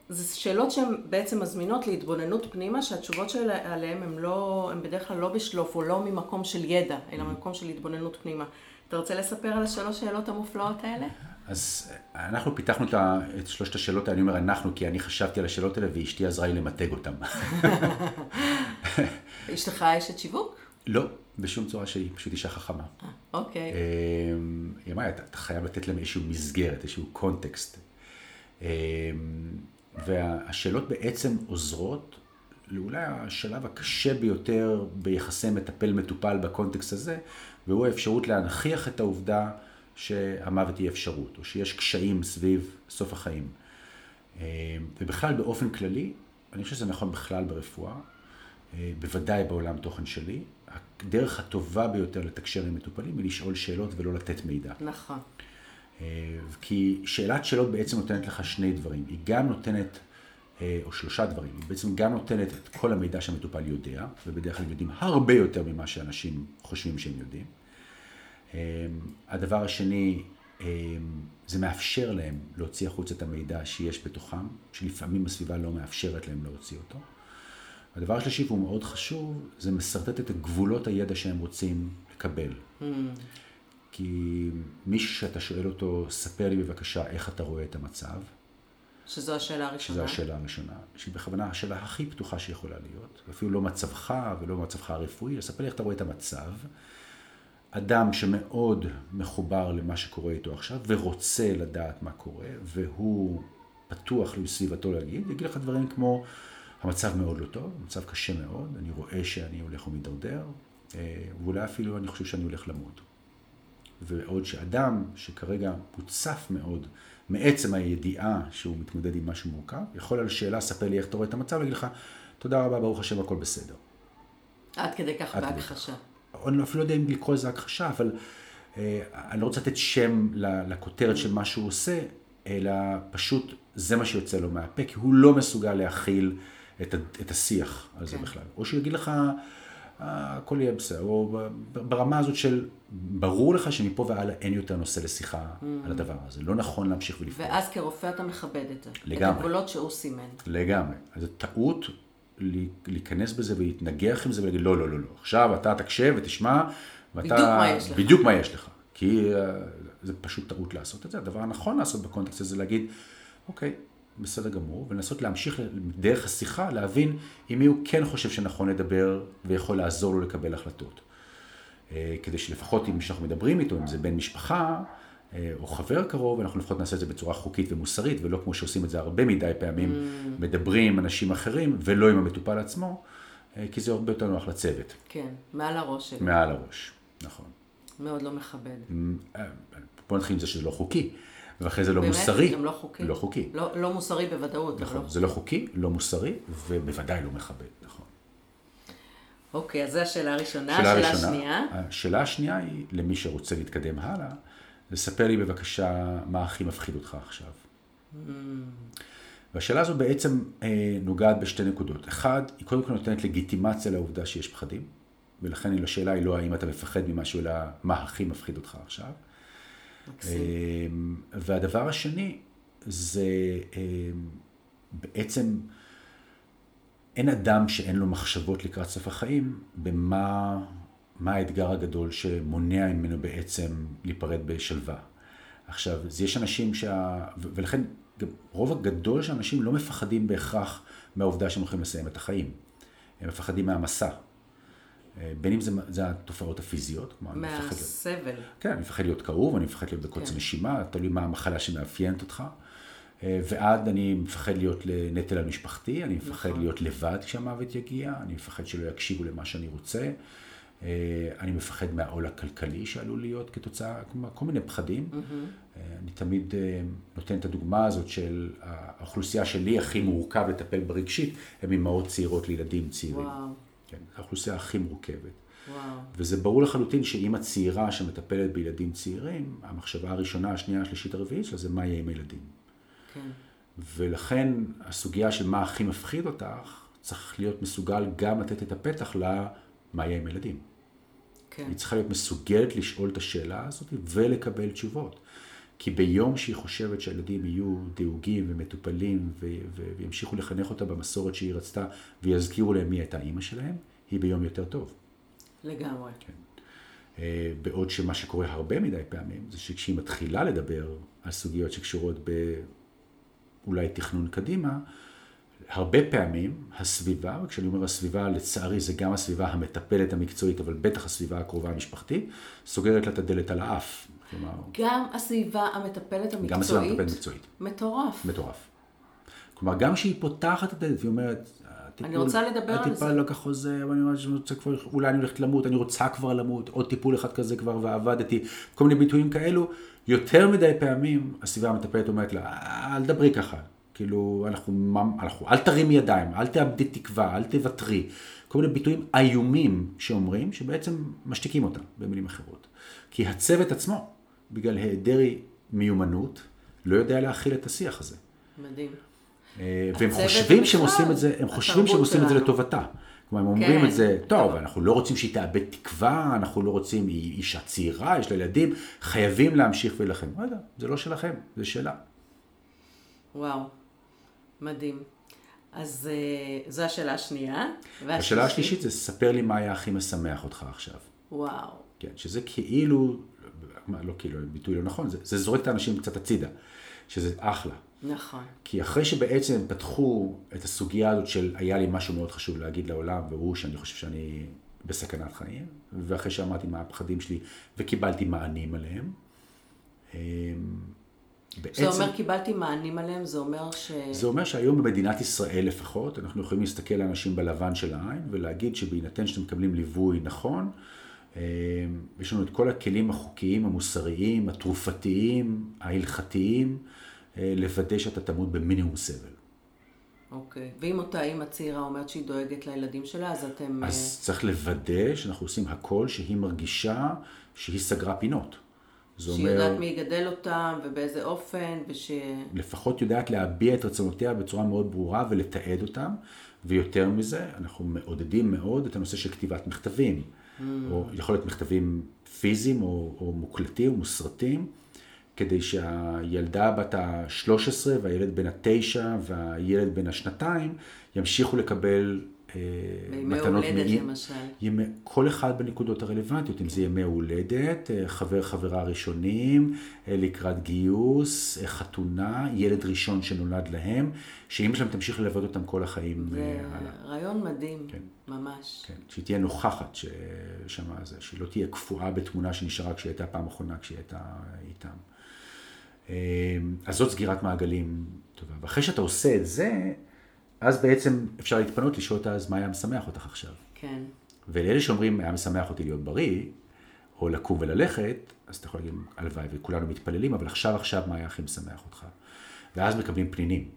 זה שאלות שהן בעצם מזמינות להתבוננות פנימה, שהתשובות עליהן הן לא, הן בדרך כלל לא בשלוף או לא ממקום של ידע, אלא ממקום של התבוננות פנימה. אתה רוצה לספר על השלוש שאלות המופלאות האלה? אז אנחנו פיתחנו את, שלושת השאלות האלה, אני אומר אנחנו, כי אני חשבתי על השאלות האלה ואשתי עזרה לי למתג אותן. [LAUGHS] אשתך אשת שיווק? לא, בשום צורה שהיא, פשוט אישה חכמה. אוקיי. אמ, היא אמרה, אתה, אתה חייב לתת להם איזשהו מסגרת, איזשהו קונטקסט. והשאלות בעצם עוזרות לאולי השלב הקשה ביותר ביחסי מטפל-מטופל בקונטקסט הזה, והוא האפשרות להנכיח את העובדה שהמוות היא אפשרות, או שיש קשיים סביב סוף החיים. אמ, ובכלל, באופן כללי, אני חושב שזה נכון בכלל ברפואה, אה, בוודאי בעולם תוכן שלי, הדרך הטובה ביותר לתקשר עם מטופלים היא לשאול שאלות ולא לתת מידע. נכון. אה, כי שאלת שאלות בעצם נותנת לך שני דברים. היא גם נותנת, אה, או שלושה דברים, היא בעצם גם נותנת את כל המידע שהמטופל יודע, ובדרך כלל יודעים הרבה יותר ממה שאנשים חושבים שהם יודעים. הדבר השני, זה מאפשר להם להוציא החוצה את המידע שיש בתוכם, שלפעמים הסביבה לא מאפשרת להם להוציא אותו. הדבר השלישי, והוא מאוד חשוב, זה משרטט את גבולות הידע שהם רוצים לקבל. Mm. כי מישהו שאתה שואל אותו, ספר לי בבקשה איך אתה רואה את המצב. שזו השאלה הראשונה. שזו השאלה הראשונה, שהיא בכוונה השאלה הכי פתוחה שיכולה להיות, אפילו לא מצבך ולא מצבך הרפואי, ספר לי איך אתה רואה את המצב. אדם שמאוד מחובר למה שקורה איתו עכשיו ורוצה לדעת מה קורה, והוא פתוח לסביבתו להגיד, יגיד לך דברים כמו, המצב מאוד לא טוב, המצב קשה מאוד, אני רואה שאני הולך ומידרדר, אה, ואולי אפילו אני חושב שאני הולך למות. ועוד שאדם שכרגע מוצף מאוד מעצם הידיעה שהוא מתמודד עם משהו מורכב, יכול על שאלה, ספר לי איך אתה רואה את המצב, להגיד לך, תודה רבה, ברוך השם, הכל בסדר. עד כדי כך בהכחשה. אני אפילו לא יודע אם לקרוא לזה הכחשה, אבל אה, אני לא רוצה לתת שם לכותרת של מה שהוא עושה, אלא פשוט זה מה שיוצא לו מהפה, כי הוא לא מסוגל להכיל את, את השיח על זה כן. בכלל. או שהוא יגיד לך, הכל יהיה בסדר, או ברמה הזאת של, ברור לך שמפה והלאה אין יותר נושא לשיחה mm-hmm. על הדבר הזה. לא נכון להמשיך ולפעול. ואז כרופא אתה מכבד את זה. לגמרי. את הגבולות שהוא סימן. לגמרי. אז זו טעות להיכנס בזה ולהתנגח עם זה ולהגיד, לא, לא, לא, לא. עכשיו אתה תקשב ותשמע, ואתה... בדיוק מה יש לך. בדיוק מה יש לך. כי uh, זה פשוט טעות לעשות את זה. הדבר הנכון לעשות בקונטקסט הזה זה להגיד, אוקיי, בסדר גמור, ולנסות להמשיך דרך השיחה, להבין עם מי הוא כן חושב שנכון לדבר ויכול לעזור לו לקבל החלטות. אה, כדי שלפחות אם שאנחנו מדברים איתו, אם זה בן משפחה אה, או חבר קרוב, אנחנו לפחות נעשה את זה בצורה חוקית ומוסרית, ולא כמו שעושים את זה הרבה מדי פעמים, mm. מדברים עם אנשים אחרים ולא עם המטופל עצמו, אה, כי זה הרבה יותר נוח לצוות. כן, מעל הראש שלו. מעל הראש, נכון. מאוד לא מכבד. בוא נתחיל עם זה שזה לא חוקי. ואחרי זה לא באמת? מוסרי. באמת? גם לא חוקי. לא חוקי. לא, לא מוסרי בוודאות. נכון, לא זה לא חוקי, לא מוסרי, ובוודאי לא מכבד, נכון. אוקיי, אז זו השאלה הראשונה. השאלה הראשונה. השנייה? השאלה השנייה היא, למי שרוצה להתקדם הלאה, לספר לי בבקשה מה הכי מפחיד אותך עכשיו. Mm. והשאלה הזו בעצם אה, נוגעת בשתי נקודות. אחד, היא קודם כל נותנת לגיטימציה לעובדה שיש פחדים, ולכן השאלה היא לא האם אתה מפחד ממשהו, אלא מה הכי מפחיד אותך עכשיו. אמ, והדבר השני זה אמ, בעצם אין אדם שאין לו מחשבות לקראת סוף החיים במה מה האתגר הגדול שמונע ממנו בעצם להיפרד בשלווה. עכשיו, יש אנשים שה... ולכן רוב הגדול של אנשים לא מפחדים בהכרח מהעובדה שהם הולכים לסיים את החיים. הם מפחדים מהמסע. אה, בין אם זה, זה התופעות הפיזיות. מהסבל. כן, אני מפחד להיות כאוב, אני מפחד להיות בקוצר כן. נשימה, תלוי מה המחלה שמאפיינת אותך. אה, ועד אני מפחד להיות לנטל על משפחתי, אני מפחד נכון. להיות לבד כשהמוות יגיע, אני מפחד שלא יקשיבו למה שאני רוצה, אה, אני מפחד מהעול הכלכלי שעלול להיות כתוצאה, כל מיני פחדים. Mm-hmm. אני תמיד נותן את הדוגמה הזאת של האוכלוסייה שלי הכי מורכב לטפל ברגשית, הם אימהות צעירות לילדים צעירים. וואו. כן, האוכלוסייה הכי מורכבת. וואו. וזה ברור לחלוטין שאימא צעירה שמטפלת בילדים צעירים, המחשבה הראשונה, השנייה, השלישית, הרביעית שלה זה מה יהיה עם הילדים. כן. ולכן הסוגיה של מה הכי מפחיד אותך, צריך להיות מסוגל גם לתת את הפתח למה יהיה עם הילדים. כן. היא צריכה להיות מסוגלת לשאול את השאלה הזאת ולקבל תשובות. כי ביום שהיא חושבת שהילדים יהיו דאוגים ומטופלים ו- ו- וימשיכו לחנך אותה במסורת שהיא רצתה ויזכירו להם מי הייתה אימא שלהם, היא ביום יותר טוב. לגמרי. כן. אה, בעוד שמה שקורה הרבה מדי פעמים זה שכשהיא מתחילה לדבר על סוגיות שקשורות באולי תכנון קדימה, הרבה פעמים הסביבה, וכשאני אומר הסביבה, לצערי זה גם הסביבה המטפלת המקצועית, אבל בטח הסביבה הקרובה המשפחתית, סוגרת לה את הדלת על האף. כלומר... גם הסביבה המטפלת המקצועית? גם הסביבה המטפלת המקצועית. מטורף. מטורף. כלומר, גם כשהיא פותחת את הדלת והיא אומרת, אני רוצה לדבר על זה. הטיפול לא כחוזה, אבל אני רוצה כבר, אולי אני הולכת למות, אני רוצה כבר למות, עוד טיפול אחד כזה כבר ועבדתי, כל מיני ביטויים כאלו. יותר מדי פעמים הסביבה המטפלת אומרת לה, אל דברי ככה, כאילו, אנחנו, אנחנו, אל תרימי ידיים, אל תאבדי תקווה, אל תוותרי. כל מיני ביטויים איומים שאומרים, שבעצם משתיקים אותה, במילים אחרות. כי הצוות עצמו, בגלל היעדר מיומנות, לא יודע להכיל את השיח הזה. מדהים. אה, והם חושבים שהם עושים את זה, הם חושבים שהם עושים את זה לטובתה. כלומר, הם אומרים כן. את זה, טוב, אנחנו לא רוצים שהיא תאבד תקווה, אנחנו לא רוצים, היא אישה צעירה, יש לה ילדים, חייבים להמשיך ולהילחם. רגע, זה לא שלכם, זה שלה. וואו, מדהים. אז uh, זו השאלה השנייה. השאלה השלישית זה, ספר לי מה היה הכי משמח אותך עכשיו. וואו. כן, שזה כאילו, לא כאילו, ביטוי לא נכון, זה, זה זורק את האנשים קצת הצידה, שזה אחלה. נכון. כי אחרי שבעצם הם פתחו את הסוגיה הזאת של היה לי משהו מאוד חשוב להגיד לעולם, והוא שאני חושב שאני בסכנת חיים, ואחרי שאמרתי מה הפחדים שלי וקיבלתי מענים עליהם. בעצם, זה אומר קיבלתי מענים עליהם, זה אומר ש... זה אומר שהיום במדינת ישראל לפחות, אנחנו יכולים להסתכל לאנשים בלבן של העין ולהגיד שבהינתן שאתם מקבלים ליווי נכון, אמ, יש לנו את כל הכלים החוקיים, המוסריים, התרופתיים, ההלכתיים, אה, לוודא שאתה תמות במינימום סבל. אוקיי. ואם אותה אימא צעירה אומרת שהיא דואגת לילדים שלה, אז אתם... אז uh... צריך לוודא שאנחנו עושים הכל שהיא מרגישה שהיא סגרה פינות. שהיא אומר... יודעת מי יגדל אותם ובאיזה אופן, וש... לפחות יודעת להביע את רצונותיה בצורה מאוד ברורה ולתעד אותם, ויותר מזה, אנחנו מעודדים מאוד את הנושא של כתיבת מכתבים. Mm. או יכול להיות מכתבים פיזיים או, או מוקלטים או מוסרטים. כדי שהילדה בת ה-13 והילד בן ה-9 והילד בן השנתיים ימשיכו לקבל מתנות הולדת מי... למשל. ימי, כל אחד בנקודות הרלוונטיות, אם זה ימי הולדת, אה, חבר חברה ראשונים, אה, לקראת גיוס, חתונה, ילד ראשון שנולד להם, שאימא שלהם תמשיך ללוות אותם כל החיים זה רעיון מדהים, כן. ממש. כן, שהיא תהיה נוכחת ששמה זה, שהיא לא תהיה קפואה בתמונה שנשארה כשהיא הייתה פעם אחרונה כשהיא הייתה איתם. אז זאת סגירת מעגלים טובה. ואחרי שאתה עושה את זה, אז בעצם אפשר להתפנות לשאול אותה, אז מה היה משמח אותך עכשיו? כן. ולאלה שאומרים, היה משמח אותי להיות בריא, או לקום וללכת, אז אתה יכול להגיד, הלוואי, וכולנו מתפללים, אבל עכשיו עכשיו מה היה הכי משמח אותך? ואז מקבלים פנינים.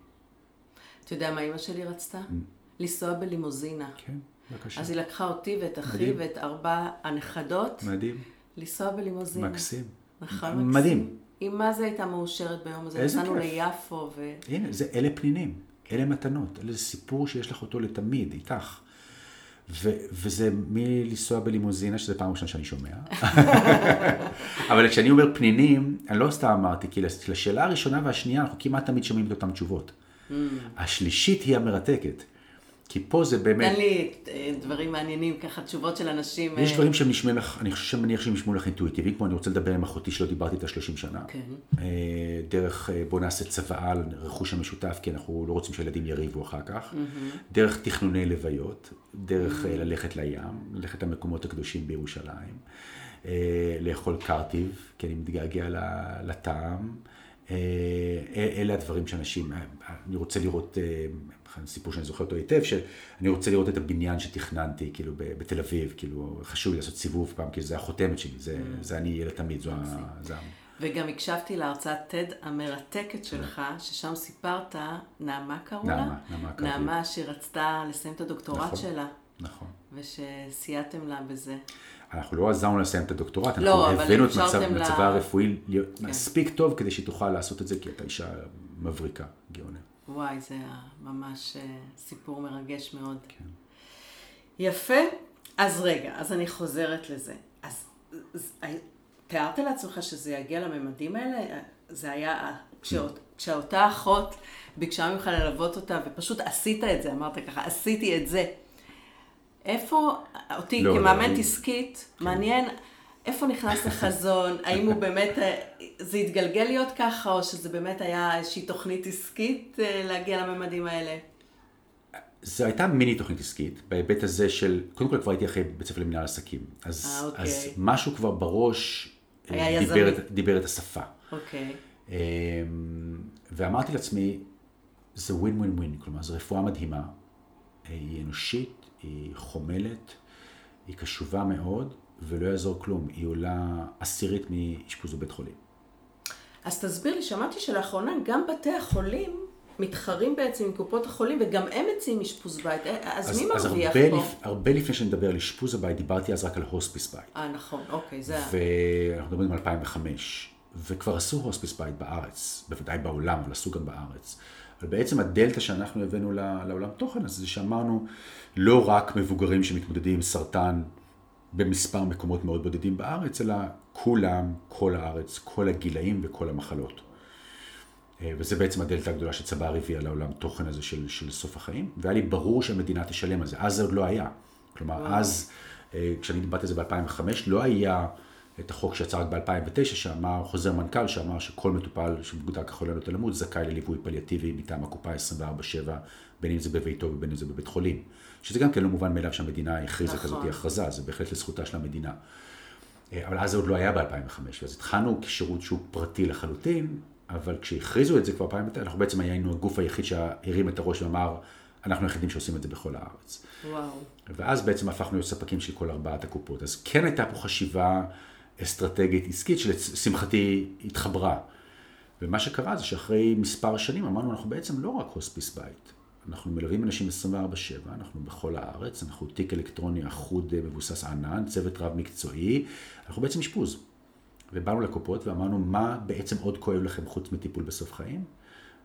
אתה יודע מה אימא שלי רצתה? Mm. לנסוע בלימוזינה. כן, בבקשה. אז היא לקחה אותי ואת אחי ואת ארבע הנכדות. מדהים. לנסוע בלימוזינה. מקסים. נכון, מקסים. מדהים. היא מה זה הייתה מאושרת ביום הזה? איזה כיף. נסענו ליפו ו... הנה, זה, אלה פנינים, אלה מתנות, אלה סיפור שיש לך אותו לתמיד, איתך. ו- וזה מלנסוע בלימוזינה, שזה פעם ראשונה שאני שומע. [LAUGHS] אבל כשאני אומר פנינים, אני לא סתם אמרתי, כי לשאלה הראשונה והשנייה אנחנו כמעט תמיד שומעים את אותן תשובות. Mm. השלישית היא המרתקת. כי פה זה באמת... תן לי אה, דברים מעניינים, ככה תשובות של אנשים. יש אה, דברים שהם נשמעים לך, אני חושב שמניח שהם נשמעו לך אינטואיטיביים, כמו אני רוצה לדבר עם אחותי שלא דיברתי איתה 30 שנה. כן. אה, דרך בוא נעשה צוואה על רכוש המשותף, כי אנחנו לא רוצים שהילדים יריבו אחר כך. דרך תכנוני לוויות, דרך אה, ללכת לים, ללכת למקומות הקדושים בירושלים, לאכול קרטיב, כי אני מתגעגע לטעם. אלה הדברים שאנשים, אני רוצה לראות, סיפור שאני זוכר אותו היטב, שאני רוצה לראות את הבניין שתכננתי, כאילו, בתל אביב, כאילו, חשוב לי לעשות סיבוב פעם, כי זה החותמת שלי, זה, זה אני ילד תמיד, זו ה... וגם הקשבתי להרצאת TED המרתקת שלך, ששם סיפרת, נעמה קראו לה? נעמה, נעמה קראו. נעמה שרצתה לסיים את הדוקטורט נכון. שלה, נכון. ושסייעתם לה בזה. אנחנו לא עזרנו לסיים את הדוקטורט, אנחנו לא, אבל הבאנו את מצב, לה- מצבה הרפואי כן. מספיק טוב כדי שהיא תוכל לעשות את זה, כי הייתה אישה מבריקה, גאונה. וואי, זה היה ממש אה, סיפור מרגש מאוד. כן. יפה. אז רגע, אז אני חוזרת לזה. אז, אז אה, תיארת לעצמך שזה יגיע לממדים האלה? זה היה, כשאות, כשאותה אחות ביקשה ממך ללוות אותה, ופשוט עשית את זה, אמרת ככה, עשיתי את זה. איפה, אותי לא, לא, כמאמנת אני- עסקית, מעניין, איפה נכנס לחזון? [LAUGHS] האם הוא באמת, אה, זה התגלגל להיות ככה, או שזה באמת היה איזושהי תוכנית עסקית אה, להגיע לממדים האלה? זו הייתה מיני תוכנית עסקית, בהיבט הזה של, קודם כל כבר הייתי אחרי בית ספר למנהל עסקים. אז, אה, אוקיי. אז משהו כבר בראש דיבר. את, דיבר את השפה. אוקיי. אמ, ואמרתי לעצמי, זה ווין ווין ווין, כלומר זו רפואה מדהימה, היא אנושית, היא חומלת, היא קשובה מאוד, ולא יעזור כלום, היא עולה עשירית מאשפוז בבית חולים. אז תסביר לי, שמעתי שלאחרונה גם בתי החולים מתחרים בעצם עם קופות החולים, וגם הם מציעים אשפוז בית. אה, אז, מי אז מרוויח הרבה, פה? לפ, הרבה לפני שנדבר על אשפוז הבית, דיברתי אז רק על הוספיס בית. אה, נכון, אוקיי, זה... ואנחנו מדברים על 2005, וכבר עשו הוספיס בית בארץ, בוודאי בעולם, אבל עשו גם בארץ. אבל בעצם הדלתא שאנחנו הבאנו לעולם תוכן הזה, זה שאמרנו, לא רק מבוגרים שמתמודדים עם סרטן במספר מקומות מאוד בודדים בארץ, אלא כולם, כל הארץ, כל הגילאים וכל המחלות. אה, וזה בעצם הדלתא הגדולה שצבר הביאה לעולם תוכן הזה של, של סוף החיים, והיה לי ברור שהמדינה תשלם על זה, אז זה עוד לא היה. כלומר, וואו. אז, אז, כשאני דיברתי על זה ב-2005, לא היה את החוק שיצא רק ב-2009, שאמר, חוזר מנכ"ל, שאמר שכל מטופל שמוגדר כחולה נוטה למות, זכאי לליווי פליאטיבי מטעם הקופה 24/7, בין אם זה בביתו ובין אם זה בבית חולים. שזה גם כן לא מובן מאליו שהמדינה הכריזה נכון. כזאת הכרזה, זה בהחלט לזכותה של המדינה. אה, אבל אז זה עוד לא היה ב-2005, אז התחלנו כשירות שהוא פרטי לחלוטין, אבל כשהכריזו את זה כבר ב-2009, אנחנו בעצם היינו הגוף היחיד שהרים את הראש ואמר, אנחנו היחידים שעושים את זה בכל הארץ. וואו. ואז בעצם הפכנו להיות ספקים של כל ארבעת הקופות. אז כן הייתה פה חשיבה אסטרטגית עסקית שלשמחתי התחברה. ומה שקרה זה שאחרי מספר שנים אמרנו, אנחנו בעצם לא רק הוספיס בית. אנחנו מלווים אנשים 24/7, אנחנו בכל הארץ, אנחנו תיק אלקטרוני אחוד אה, מבוסס ענן, צוות רב מקצועי, אנחנו בעצם אשפוז. ובאנו לקופות ואמרנו, מה בעצם עוד כואב לכם חוץ מטיפול בסוף חיים?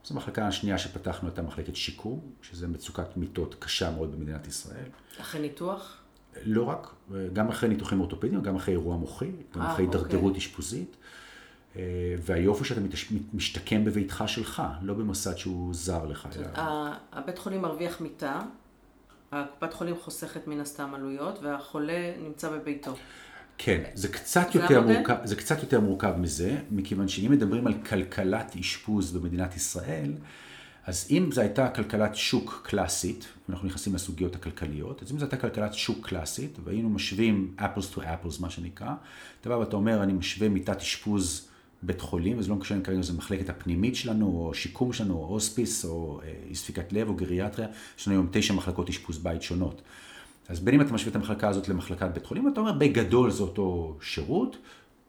זו המחלקה השנייה שפתחנו הייתה מחלקת שיקום, שזה מצוקת מיטות קשה מאוד במדינת ישראל. אחרי ניתוח? לא רק, גם אחרי ניתוחים אורתופדיים, גם אחרי אירוע מוחי, גם אה, אחרי אוקיי. הידרדרות אשפוזית. אה, והיופי שאתה משתקם בביתך שלך, לא במוסד שהוא זר לך. הבית חולים מרוויח מיטה, הקופת חולים חוסכת מן הסתם עלויות, והחולה נמצא בביתו. כן, זה קצת, זה יותר? מורכב, זה קצת יותר מורכב מזה, מכיוון שאם מדברים על כלכלת אשפוז במדינת ישראל, אז אם זו הייתה כלכלת שוק קלאסית, אנחנו נכנסים לסוגיות הכלכליות, אז אם זו הייתה כלכלת שוק קלאסית, והיינו משווים apples to apples, מה שנקרא, אתה בא ואתה אומר, אני משווה מיטת אשפוז בית חולים, וזה לא משנה כרגע אם זו מחלקת הפנימית שלנו, או שיקום שלנו, או הוספיס, או אה, אי ספיקת לב, או גריאטריה, יש לנו היום תשע מחלקות אשפוז בית שונות. אז בין אם אתה משווה את המחלקה הזאת למחלקת בית חולים, אתה אומר, בגדול זה אותו שירות,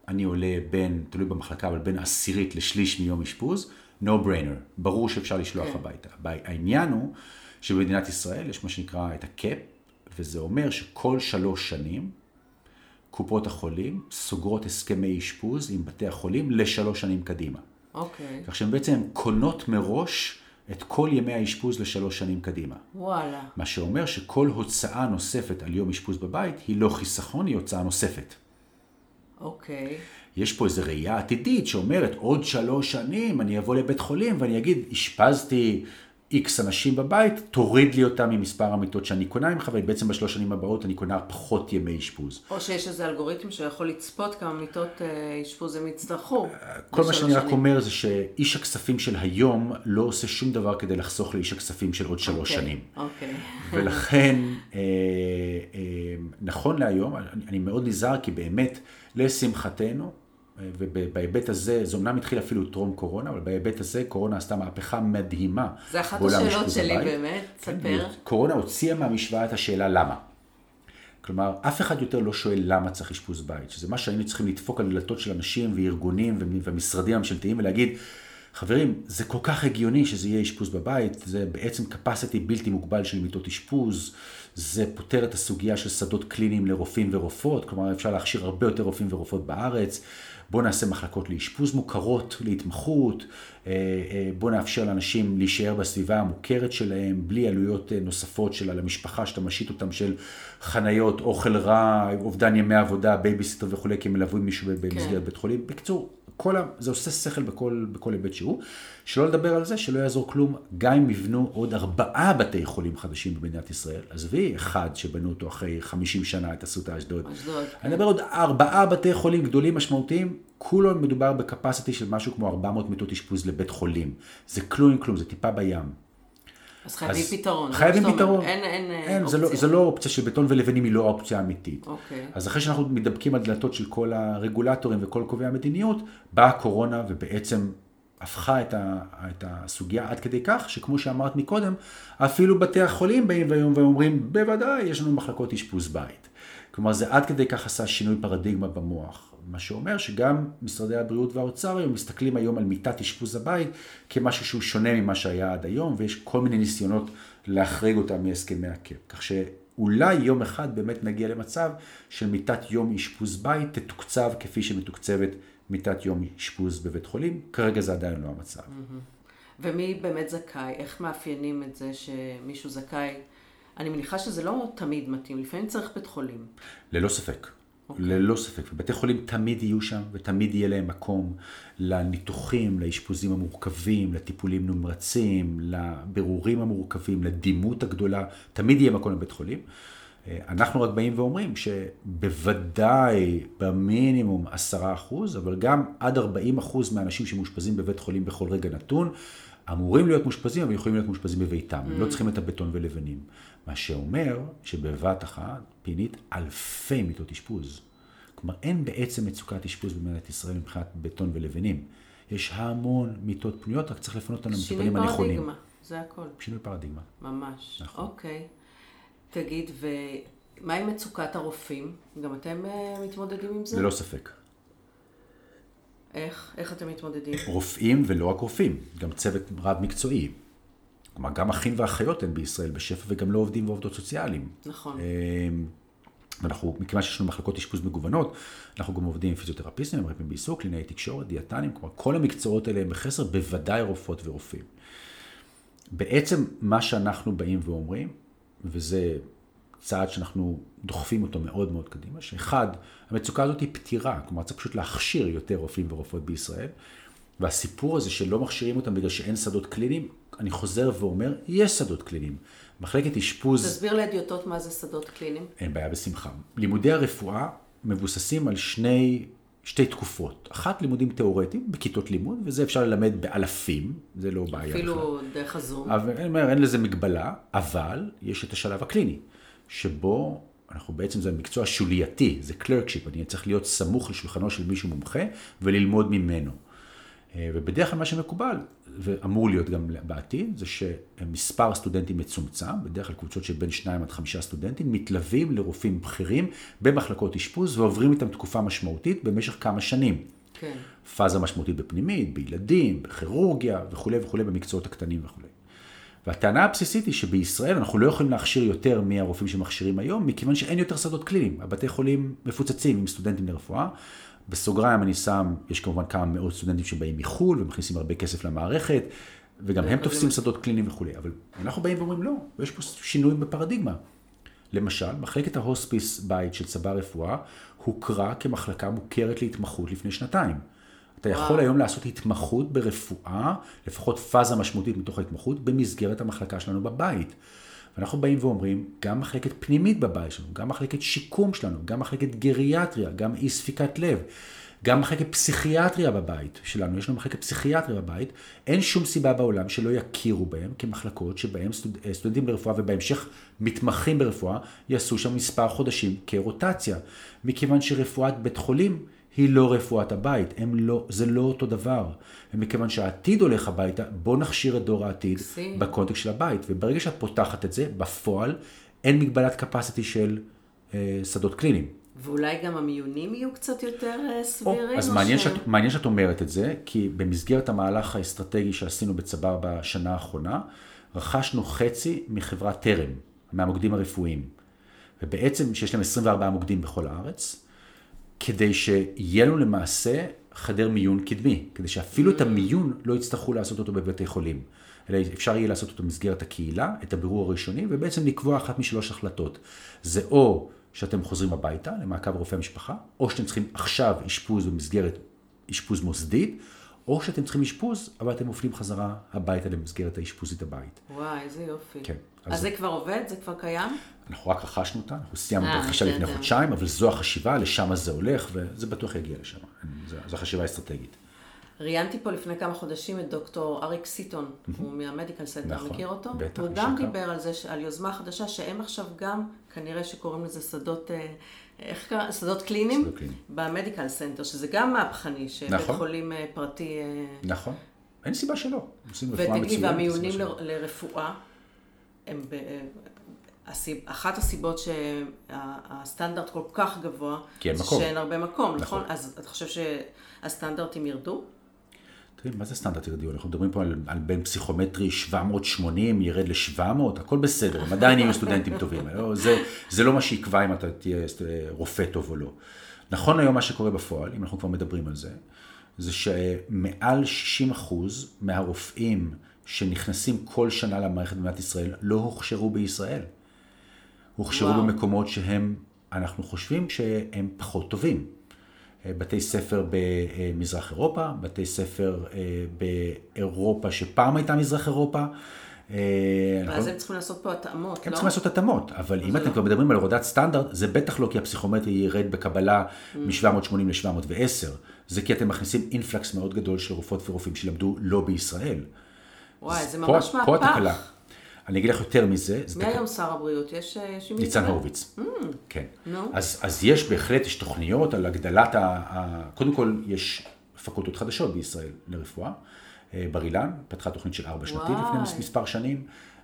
אני עולה בין, תלוי במחלקה, אבל בין עשירית לשליש מיום אשפוז, no brainer, ברור שאפשר לשלוח כן. הביתה. העניין הוא שבמדינת ישראל יש מה שנקרא את הקאפ, וזה אומר שכל שלוש שנים קופות החולים סוגרות הסכמי אשפוז עם בתי החולים לשלוש שנים קדימה. אוקיי. כך שהן בעצם קונות מראש את כל ימי האשפוז לשלוש שנים קדימה. וואלה. מה שאומר שכל הוצאה נוספת על יום אשפוז בבית היא לא חיסכון, היא הוצאה נוספת. אוקיי. יש פה איזו ראייה עתידית שאומרת, עוד שלוש שנים אני אבוא לבית חולים ואני אגיד, אשפזתי איקס אנשים בבית, תוריד לי אותם ממספר המיטות שאני קונה ממך, ובעצם בשלוש שנים הבאות אני קונה פחות ימי אשפוז. או שיש איזה אלגוריתם שיכול לצפות כמה מיטות אה, אשפוז הם יצטרכו. כל מה שאני רק אומר זה שאיש הכספים של היום לא עושה שום דבר כדי לחסוך לאיש הכספים של עוד שלוש אוקיי, שנים. אוקיי. [LAUGHS] ולכן, אה, אה, נכון להיום, אני, אני מאוד נזהר, כי באמת, לשמחתנו, אה, ובהיבט הזה, זה אומנם התחיל אפילו טרום קורונה, אבל בהיבט הזה קורונה עשתה מהפכה מדהימה. זה אחת השאלות שלי הבית. באמת, כן, ספר. קורונה הוציאה מהמשוואה את השאלה למה. כלומר, אף אחד יותר לא שואל למה צריך אשפוז בית, שזה מה שהיינו צריכים לדפוק על דלתות של אנשים וארגונים ומשרדים ממשלתיים ולהגיד, חברים, זה כל כך הגיוני שזה יהיה אשפוז בבית, זה בעצם capacity בלתי מוגבל של מיטות אשפוז, זה פותר את הסוגיה של שדות קליניים לרופאים ורופאות, כלומר אפשר להכשיר הרבה יותר רופאים ורופאות בארץ, בואו נעשה מחלקות לאשפוז מוכרות, להתמחות, אה, אה, בואו נאפשר לאנשים להישאר בסביבה המוכרת שלהם, בלי עלויות אה, נוספות של על המשפחה, שאתה משית אותם של חניות, אוכל רע, אובדן ימי עבודה, בייביסיטר וכולי, כי מלווים מישהו במסגרת כן. בית חולים. בקיצור, כל ה... זה עושה שכל בכל, בכל היבט שהוא. שלא לדבר על זה שלא יעזור כלום, גם אם יבנו עוד ארבעה בתי חולים חדשים במדינת ישראל. עזבי אחד שבנו אותו אחרי 50 שנה, את אסותא אשדוד. אשדוד, אני מדבר עוד ארבעה בתי חולים גדולים משמעותיים, כולו מדובר ב capacity של משהו כמו 400 מיטות אשפוז לבית חולים. זה כלום עם כלום, זה טיפה בים. אז חייבים אז פתרון. חייבים. פתרון. אין, אין, אה, אין, זה לא, אופציה. זה לא אופציה של בטון ולבנים, היא לא האופציה האמיתית. אוקיי. אז אחרי שאנחנו מתדפקים על דלתות של כל הרגולטורים וכל קובעי המדיניות, באה הקורונה ובעצם הפכה את, ה, את הסוגיה עד כדי כך, שכמו שאמרת מקודם, אפילו בתי החולים באים והיום ואומרים, בוודאי, יש לנו מחלקות אשפוז בית. כלומר, זה עד כדי כך עשה שינוי פרדיגמה במוח. מה שאומר שגם משרדי הבריאות והאוצר היום מסתכלים היום על מיטת אשפוז הבית כמשהו שהוא שונה ממה שהיה עד היום, ויש כל מיני ניסיונות להחריג אותם מהסכמי הקאפ. כך שאולי יום אחד באמת נגיע למצב של מיטת יום אשפוז בית תתוקצב כפי שמתוקצבת מיטת יום אשפוז בבית חולים. כרגע זה עדיין לא המצב. ומי באמת זכאי? איך מאפיינים את זה שמישהו זכאי? אני מניחה שזה לא תמיד מתאים, לפעמים צריך בית חולים. ללא ספק. ללא ספק. ובתי חולים תמיד יהיו שם, ותמיד יהיה להם מקום לניתוחים, לאשפוזים המורכבים, לטיפולים נמרצים, לבירורים המורכבים, לדימות הגדולה, תמיד יהיה מקום לבית חולים. אה, אנחנו רק באים ואומרים שבוודאי במינימום 10 אחוז, אבל גם עד 40 אחוז מהאנשים שמאושפזים בבית חולים בכל רגע נתון, אמורים להיות מאושפזים, אבל יכולים להיות מאושפזים בביתם. הם לא צריכים את הבטון ולבנים. מה שאומר שבבת אחת, פינית, אלפי מיטות אשפוז. כלומר, אין בעצם מצוקת אשפוז במדינת ישראל מבחינת בטון ולבנים. יש המון מיטות פנויות, רק צריך לפנות אותן שינוי למטופלים הנכונים. פרדיגמה, זה הכל. שינוי פרדיגמה. ממש. נכון. אוקיי. תגיד, ומה עם מצוקת הרופאים? גם אתם אה, מתמודדים עם זה? ללא ספק. איך? איך אתם מתמודדים? רופאים ולא רק רופאים, גם צוות רב מקצועי. כלומר, גם אחים ואחיות אין בישראל בשפע וגם לא עובדים ועובדות סוציאליים. נכון. אמ, ואנחנו, מכיוון שיש לנו מחלקות אשפוז מגוונות, אנחנו גם עובדים עם פיזיותרפיסטים, מרפאים בעיסוק, קלינאי תקשורת, דיאטנים, כלומר כל המקצועות האלה הם בחסר, בוודאי רופאות ורופאים. בעצם מה שאנחנו באים ואומרים, וזה צעד שאנחנו דוחפים אותו מאוד מאוד קדימה, שאחד, המצוקה הזאת היא פתירה, כלומר צריך פשוט להכשיר יותר רופאים ורופאות בישראל, והסיפור הזה שלא מכשירים אותם בגלל שאין שדות קליניים, אני חוזר ואומר, יש שדות קליניים. מחלקת אשפוז... תסביר להדיוטות מה זה שדות קליניים. אין בעיה בשמחה. לימודי הרפואה מבוססים על שני, שתי תקופות. אחת, לימודים תיאורטיים בכיתות לימוד, וזה אפשר ללמד באלפים, זה לא בעיה בכלל. אפילו דרך הזום. אבל אני אומר, אין לזה מגבלה, אבל יש את השלב הקליני, שבו אנחנו בעצם, זה מקצוע שולייתי, זה clerkship, אני צריך להיות סמוך לשולחנו של מישהו מומחה וללמוד ממנו. אה, ובדרך כלל מה שמקובל, ואמור להיות גם בעתיד, זה שמספר סטודנטים מצומצם, בדרך כלל קבוצות של בין שניים עד חמישה סטודנטים, מתלווים לרופאים בכירים במחלקות אשפוז ועוברים איתם תקופה משמעותית במשך כמה שנים. כן. פאזה משמעותית בפנימית, בילדים, בכירורגיה וכולי וכולי, במקצועות הקטנים וכולי. והטענה הבסיסית היא שבישראל אנחנו לא יכולים להכשיר יותר מהרופאים שמכשירים היום, מכיוון שאין יותר שדות קליניים. הבתי חולים מפוצצים עם סטודנטים לרפואה. בסוגריים אני שם, יש כמובן כמה מאות סטודנטים שבאים מחו"ל ומכניסים הרבה כסף למערכת, וגם הם תופסים שדות קליניים וכולי. אבל אנחנו באים ואומרים לא, יש פה שינוי בפרדיגמה. למשל, מחלקת ההוספיס בית של צבא רפואה הוכרה כמחלקה מוכרת להתמחות לפני שנתיים. אתה יכול וואו. היום לעשות התמחות ברפואה, לפחות פאזה משמעותית מתוך ההתמחות, במסגרת המחלקה שלנו בבית. ואנחנו באים ואומרים, גם מחלקת פנימית בבית שלנו, גם מחלקת שיקום שלנו, גם מחלקת גריאטריה, גם אי ספיקת לב, גם מחלקת פסיכיאטריה בבית שלנו, יש לנו מחלקת פסיכיאטריה בבית, אין שום סיבה בעולם שלא יכירו בהם כמחלקות שבהם סטוד, אה, סטודנטים לרפואה ובהמשך מתמחים ברפואה, יעשו שם מספר חודשים כרוטציה. מכיוון שרפואת בית חולים היא לא רפואת הבית, לא, זה לא אותו דבר. ומכיוון שהעתיד הולך הביתה, בוא נכשיר את דור העתיד בקונטקסט של הבית. וברגע שאת פותחת את זה, בפועל אין מגבלת capacity של אה, שדות קליניים. ואולי גם המיונים יהיו קצת יותר אה, סבירים? או, אז מעניין, ש... שאת, מעניין שאת אומרת את זה, כי במסגרת המהלך האסטרטגי שעשינו בצבר בשנה האחרונה, רכשנו חצי מחברת טרם, מהמוקדים הרפואיים. ובעצם, שיש להם 24 מוקדים בכל הארץ, כדי שיהיה לנו למעשה חדר מיון קדמי, כדי שאפילו את המיון לא יצטרכו לעשות אותו בבתי חולים. אלא אפשר יהיה לעשות אותו במסגרת הקהילה, את הבירור הראשוני, ובעצם לקבוע אחת משלוש החלטות. זה או שאתם חוזרים הביתה למעקב רופא המשפחה, או שאתם צריכים עכשיו אשפוז במסגרת אשפוז מוסדית, או שאתם צריכים אשפוז, אבל אתם מופנים חזרה הביתה למסגרת האשפוזית הבית. וואי, איזה יופי. כן. אז, אז זה כבר עובד? זה כבר קיים? אנחנו רק רכשנו אותה, אנחנו סיימנו את אה, הרכישה לפני חודשיים, אבל זו החשיבה, לשם זה הולך, וזה בטוח יגיע לשם. זו החשיבה האסטרטגית. ראיינתי פה לפני כמה חודשים את דוקטור אריק סיטון, הוא מה medical center, נכון, מכיר אותו? בטח, הוא גם דיבר על זה, על יוזמה חדשה, שהם עכשיו גם, כנראה שקוראים לזה שדות, אה, איך קראת? שדות קליניים? שדות קליניים. ב medical center, שזה גם מהפכני, שבית נכון. חולים אה, פרטי... נכון, אין סיבה שלא. ותגידי, והמיונים לרפואה, הם אחת הסיבות שהסטנדרט כל כך גבוה, כי אין מקום. שאין הרבה מקום, נכון? נכון? אז אתה חושב שהסטנדרטים ירדו? תראי, מה זה סטנדרט ירדו? אנחנו מדברים פה על, על בין פסיכומטרי 780 ירד ל-700, הכל בסדר, הם עדיין יהיו סטודנטים טובים. [LAUGHS] לא, זה, זה לא מה שיקבע אם אתה תהיה רופא טוב או לא. נכון היום מה שקורה בפועל, אם אנחנו כבר מדברים על זה, זה שמעל 60 אחוז מהרופאים שנכנסים כל שנה למערכת במדינת ישראל לא הוכשרו בישראל. הוכשרו וואו. במקומות שהם, אנחנו חושבים שהם פחות טובים. אה, בתי ספר במזרח אירופה, בתי ספר אה, באירופה שפעם הייתה מזרח אירופה. אה, ואז הם צריכים לעשות פה התאמות, לא? הם צריכים לעשות התאמות, אבל אם אתם לא. כבר מדברים על הורדת סטנדרט, זה בטח לא כי הפסיכומטרי ירד בקבלה mm. מ-780 ל-710, זה כי אתם מכניסים אינפלקס מאוד גדול של רופאות ורופאים שלמדו לא בישראל. וואי, זה ממש מהפך. פה התקלה. אני אגיד לך יותר מזה. מי היום שר הבריאות? יש שימי ניצן הורוביץ. Mm. כן. אז, אז יש בהחלט, יש תוכניות על הגדלת ה... קודם כל, יש פקולטות חדשות בישראל לרפואה. אה, בר אילן פתחה תוכנית של ארבע שנתי לפני מספר שנים.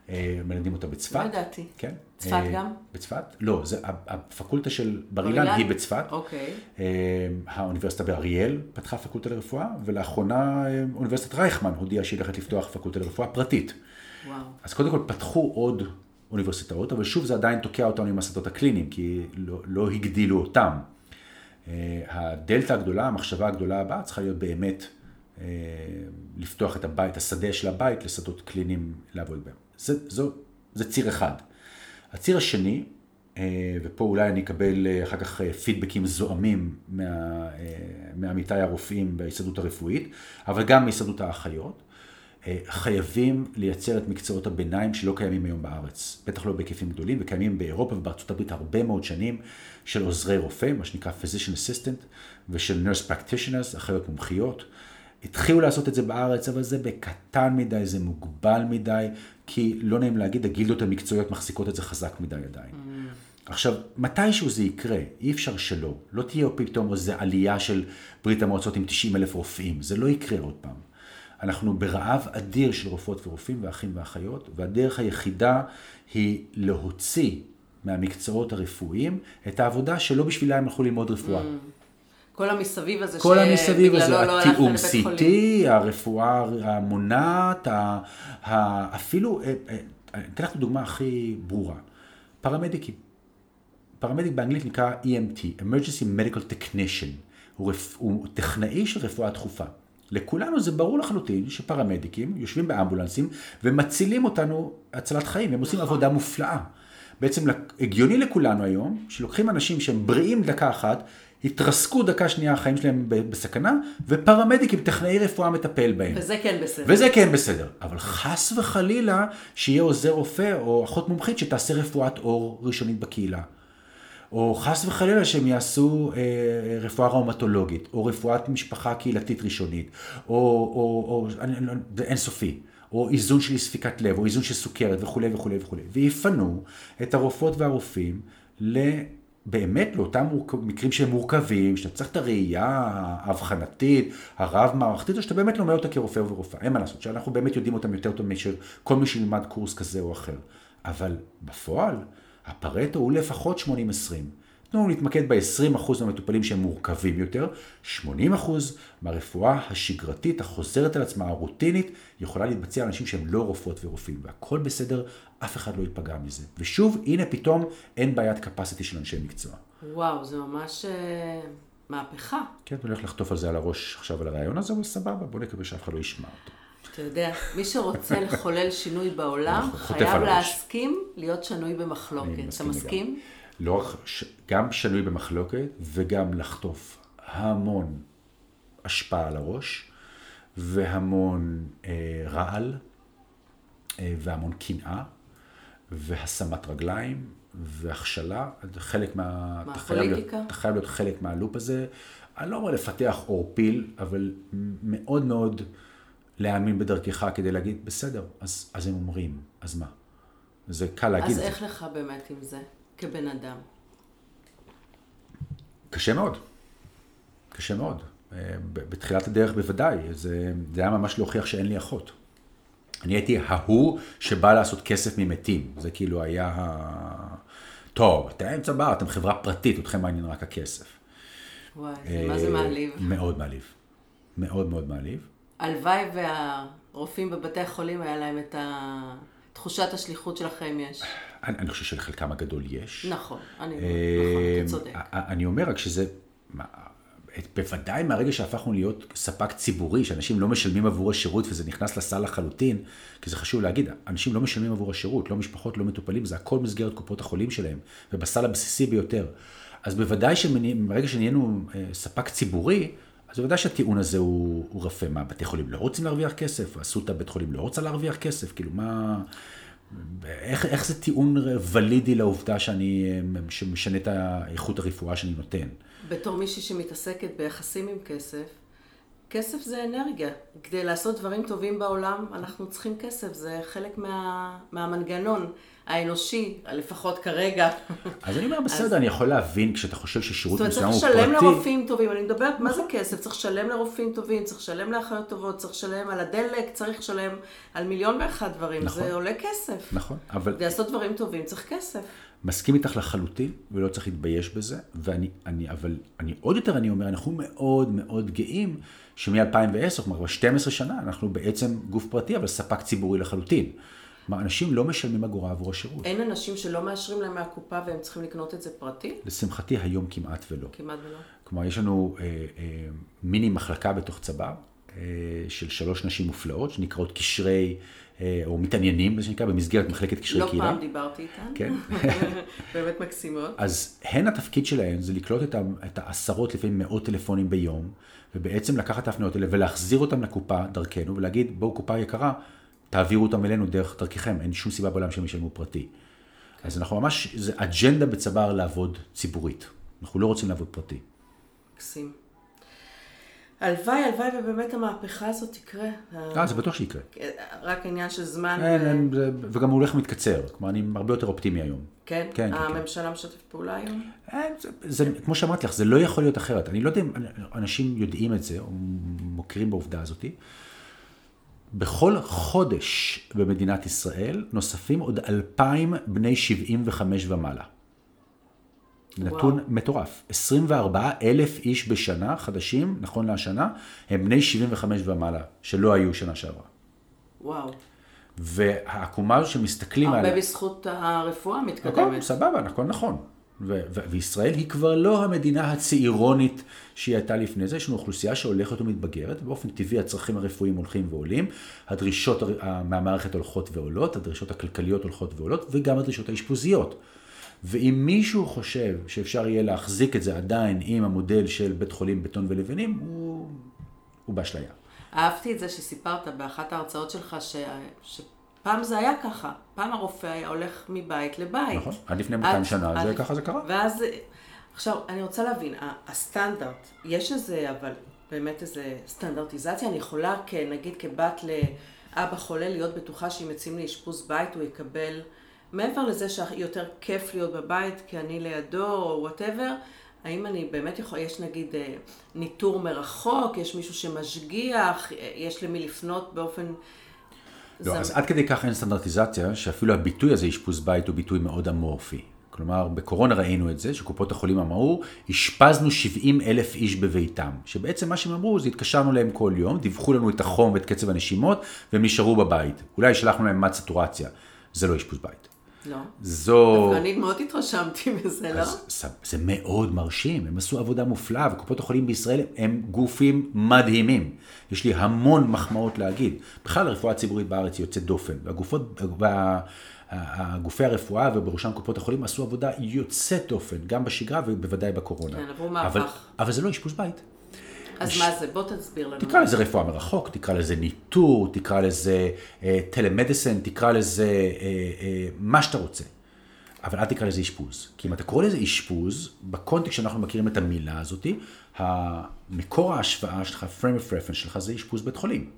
אה, מלמדים אותה בצפת. לא ידעתי. כן. צפת אה, גם? בצפת? לא, זה, הפקולטה של בר אילן היא בצפת. אוקיי. האוניברסיטה באריאל פתחה פקולטה לרפואה, ולאחרונה אוניברסיטת רייכמן הודיעה שהיא הולכת לפתוח פקולטה לרפואה פרטית. וואו. אז קודם כל פתחו עוד אוניברסיטאות, אבל שוב זה עדיין תוקע אותנו עם השדות הקליניים, כי לא, לא הגדילו אותם. אה, הדלתא הגדולה, המחשבה הגדולה הבאה צריכה להיות באמת אה, לפתוח את הבית, השדה של הבית לשדות קליניים לעבוד בהם. זה, זו, זה ציר אחד. הציר השני, אה, ופה אולי אני אקבל אחר כך פידבקים זועמים מעמיתיי הרופאים בהסתדרות הרפואית, אבל גם מהסתדרות האחיות, חייבים לייצר את מקצועות הביניים שלא קיימים היום בארץ. בטח לא בהיקפים גדולים, וקיימים באירופה ובארצות הברית הרבה מאוד שנים של עוזרי רופא, מה שנקרא physician assistant, ושל nurse practitioners, אחיות מומחיות. התחילו לעשות את זה בארץ, אבל זה בקטן מדי, זה מוגבל מדי, כי לא נעים להגיד, הגילדות המקצועיות מחזיקות את זה חזק מדי עדיין. Mm. עכשיו, מתישהו זה יקרה, אי אפשר שלא. לא תהיה פתאום איזו עלייה של ברית המועצות עם 90 אלף רופאים, זה לא יקרה עוד פעם. אנחנו ברעב אדיר של רופאות ורופאים ואחים ואחיות, והדרך היחידה היא להוציא מהמקצועות הרפואיים את העבודה שלא בשבילה הם הלכו ללמוד רפואה. Mm. כל המסביב הזה, כל המסביב הזה, לא התיאום CT, הרפואה המונעת, אפילו, אה, אה, אני אתן לך את הדוגמה הכי ברורה, פרמדיקים. פרמדיק באנגלית נקרא EMT, Emergency Medical Technician, הוא, רפ... הוא טכנאי של רפואה דחופה. לכולנו זה ברור לחלוטין שפרמדיקים יושבים באמבולנסים ומצילים אותנו הצלת חיים, הם עושים נכון. עבודה מופלאה. בעצם הגיוני לכולנו היום, שלוקחים אנשים שהם בריאים דקה אחת, התרסקו דקה שנייה, החיים שלהם בסכנה, ופרמדיקים, טכנאי רפואה מטפל בהם. וזה כן בסדר. וזה כן בסדר. אבל חס וחלילה שיהיה עוזר רופא או אחות מומחית שתעשה רפואת עור ראשונית בקהילה. או חס וחלילה שהם יעשו אה, רפואה ראומטולוגית, או רפואת משפחה קהילתית ראשונית, או, או, או זה אינסופי. או איזון של ספיקת לב, או איזון של סוכרת וכולי וכולי וכולי. ויפנו את הרופאות והרופאים באמת לאותם מקרים שהם מורכבים, שאתה צריך את הראייה האבחנתית, הרב-מערכתית, או שאתה באמת לומד אותה כרופא ורופאה. אין מה לעשות, שאנחנו באמת יודעים אותם יותר טוב מאשר כל מי שילמד קורס כזה או אחר. אבל בפועל, הפרטו הוא לפחות 80-20. תנו לנו להתמקד ב-20% מהמטופלים שהם מורכבים יותר, 80% מהרפואה השגרתית, החוזרת על עצמה, הרוטינית, יכולה להתבצע על אנשים שהם לא רופאות ורופאים, והכל בסדר, אף אחד לא ייפגע מזה. ושוב, הנה פתאום אין בעיית capacity של אנשי מקצוע. וואו, זה ממש uh, מהפכה. כן, אני הולך לחטוף על זה על הראש עכשיו על הרעיון הזה, אבל סבבה, בוא נקווה שאף אחד לא ישמע אותו. אתה יודע, מי שרוצה לחולל שינוי בעולם, חייב להסכים להיות שנוי במחלוקת. אתה מסכים? לא רק, גם שנוי במחלוקת וגם לחטוף המון השפעה על הראש והמון אה, רעל אה, והמון קנאה והשמת רגליים והכשלה, חלק מה... מה, פוליטיקה? אתה חייב להיות חלק מהלופ הזה. אני לא אומר לפתח עורפיל, אבל מאוד מאוד להאמין בדרכך כדי להגיד, בסדר, אז, אז הם אומרים, אז מה? זה קל להגיד. אז איך לך באמת עם זה? כבן אדם? קשה מאוד. קשה מאוד. אה, בתחילת הדרך בוודאי, זה, זה היה ממש להוכיח שאין לי אחות. אני הייתי ההוא שבא לעשות כסף ממתים. זה כאילו היה ה... טוב, אתם אמצע בר, אתם חברה פרטית, אתכם מעניין רק הכסף. וואי, מה זה מעליב? מאוד מעליב. מאוד מאוד מעליב. הלוואי והרופאים בבתי החולים היה להם את ה... תחושת השליחות שלכם יש. אני, אני חושב שלחלקם הגדול יש. נכון, אני, נכון, אתה צודק. אני אומר רק שזה, בוודאי מהרגע שהפכנו להיות ספק ציבורי, שאנשים לא משלמים עבור השירות וזה נכנס לסל לחלוטין, כי זה חשוב להגיד, אנשים לא משלמים עבור השירות, לא משפחות, לא מטופלים, זה הכל מסגרת קופות החולים שלהם, ובסל הבסיסי ביותר. אז בוודאי שמרגע שנהיינו אה, ספק ציבורי, אז בוודאי שהטיעון הזה הוא, הוא רפה. מה, בתי חולים לא רוצים להרוויח כסף? אסותא בית חולים לא רוצה להרוויח כסף? כאילו, מה... איך, איך זה טיעון ולידי לעובדה שאני, שמשנה את איכות הרפואה שאני נותן? בתור מישהי שמתעסקת ביחסים עם כסף, כסף זה אנרגיה. כדי לעשות דברים טובים בעולם, אנחנו צריכים כסף, זה חלק מה, מהמנגנון. האנושי, לפחות כרגע. [LAUGHS] אז אני אומר, בסדר, אני יכול להבין כשאתה חושב ששירות מסוים הוא פרטי. זאת אומרת, צריך לשלם לרופאים טובים, אני מדברת, מה זה כסף? צריך לשלם לרופאים טובים, צריך לשלם לאחיות טובות, צריך לשלם על הדלק, צריך לשלם על מיליון ואחד דברים. נכון. זה עולה כסף. נכון, אבל... לעשות דברים טובים צריך כסף. מסכים איתך לחלוטין, ולא צריך להתבייש בזה, ואני, אני, אבל אני עוד יותר, אני אומר, אנחנו מאוד מאוד גאים שמ-2010, כלומר, 12 שנה, אנחנו בעצם גוף פרטי, אבל ספק ציבורי לחלוטין. כלומר, אנשים לא משלמים אגורה עבור השירות. אין אנשים שלא מאשרים להם מהקופה והם צריכים לקנות את זה פרטי? לשמחתי, היום כמעט ולא. כמעט ולא. כלומר, יש לנו אה, אה, מיני מחלקה בתוך צבא אה, של שלוש נשים מופלאות, שנקראות קשרי, אה, או מתעניינים, מה שנקרא, במסגרת מחלקת קשרי לא קהילה. לא פעם דיברתי איתן. כן. [LAUGHS] באמת מקסימות. אז הן התפקיד שלהן זה לקלוט את, את העשרות, לפעמים מאות טלפונים ביום, ובעצם לקחת את ההפניות האלה ולהחזיר אותן לקופה דרכנו, ולהגיד, בואו קופה יקרה, תעבירו אותם אלינו דרך דרככם, אין שום סיבה בעולם שהם ישלמו פרטי. Okay. אז אנחנו ממש, זה אג'נדה בצבר לעבוד ציבורית. אנחנו לא רוצים לעבוד פרטי. מקסים. הלוואי, הלוואי ובאמת המהפכה הזאת תקרה. אה, זה בטוח שיקרה. רק עניין של זמן. אין, ו... אין, זה, וגם הוא הולך ומתקצר. כלומר, אני הרבה יותר אופטימי היום. כן? כן, כן. הממשלה כן. משתף פעולה היום? אין, זה, זה, כמו שאמרתי לך, זה לא יכול להיות אחרת. אני לא יודע אם אנשים יודעים את זה, או מוכרים בעובדה הזאתי. בכל חודש במדינת ישראל נוספים עוד אלפיים בני 75 ומעלה. נתון וואו. מטורף. 24 אלף איש בשנה, חדשים, נכון להשנה, הם בני 75 ומעלה, שלא היו שנה שעברה. וואו. והעקומה שמסתכלים על... הרבה בזכות הרפואה המתקדמת. נכון, סבבה, נכון, נכון. וישראל היא כבר לא המדינה הצעירונית שהיא הייתה לפני זה, יש לנו אוכלוסייה שהולכת ומתבגרת, באופן טבעי הצרכים הרפואיים הולכים ועולים, הדרישות הר- מהמערכת הולכות ועולות, הדרישות הכלכליות הולכות ועולות, וגם הדרישות האשפוזיות. ואם מישהו חושב שאפשר יהיה להחזיק את זה עדיין עם המודל של בית חולים בטון ולבנים, הוא, הוא באשליה. אהבתי את זה שסיפרת באחת ההרצאות שלך ש... שפעם זה היה ככה. פעם הרופא היה הולך מבית לבית. נכון, עד לפני 200 שנה, זה ככה זה קרה. ואז, עכשיו, אני רוצה להבין, הסטנדרט, יש איזה, אבל באמת איזה סטנדרטיזציה? אני יכולה, נגיד כבת לאבא חולה, להיות בטוחה שאם יוצאים לאשפוז בית הוא יקבל, מעבר לזה שיותר כיף להיות בבית כי אני לידו או whatever, האם אני באמת יכול, יש נגיד אה, ניטור מרחוק, יש מישהו שמשגיח, אה, יש למי לפנות באופן... לא, זמ- אז עד כדי כך אין סטנדרטיזציה, שאפילו הביטוי הזה, אשפוז בית, הוא ביטוי מאוד אמורפי. כלומר, בקורונה ראינו את זה, שקופות החולים אמרו, אשפזנו 70 אלף איש בביתם. שבעצם מה שהם אמרו, זה התקשרנו להם כל יום, דיווחו לנו את החום ואת קצב הנשימות, והם נשארו בבית. אולי שלחנו להם מד סטורציה. זה לא אשפוז בית. לא. זו... דווקא אני מאוד התרשמתי מזה, לא? אז זה- זה מאוד מרשים, הם עשו עבודה מופלאה, וקופות החולים בישראל הם גופים מדהימים. יש לי המון מחמאות להגיד. בכלל הרפואה הציבורית בארץ יוצאת דופן, והגופות, וה- הגופי הרפואה ובראשם קופות החולים עשו עבודה יוצאת דופן, גם בשגרה ובוודאי בקורונה. כן, עברו אבל, מהפך. אבל זה לא אשפוז בית. אז מה זה? בוא תסביר לנו. תקרא לזה רפואה מרחוק, תקרא לזה ניטור, תקרא לזה טלמדיסן, תקרא לזה אה, אה, מה שאתה רוצה. אבל אל תקרא לזה אשפוז. כי אם אתה קורא לזה אשפוז, בקונטקסט שאנחנו מכירים את המילה הזאת, מקור ההשוואה שלך, frame of reference שלך, זה אשפוז בית חולים.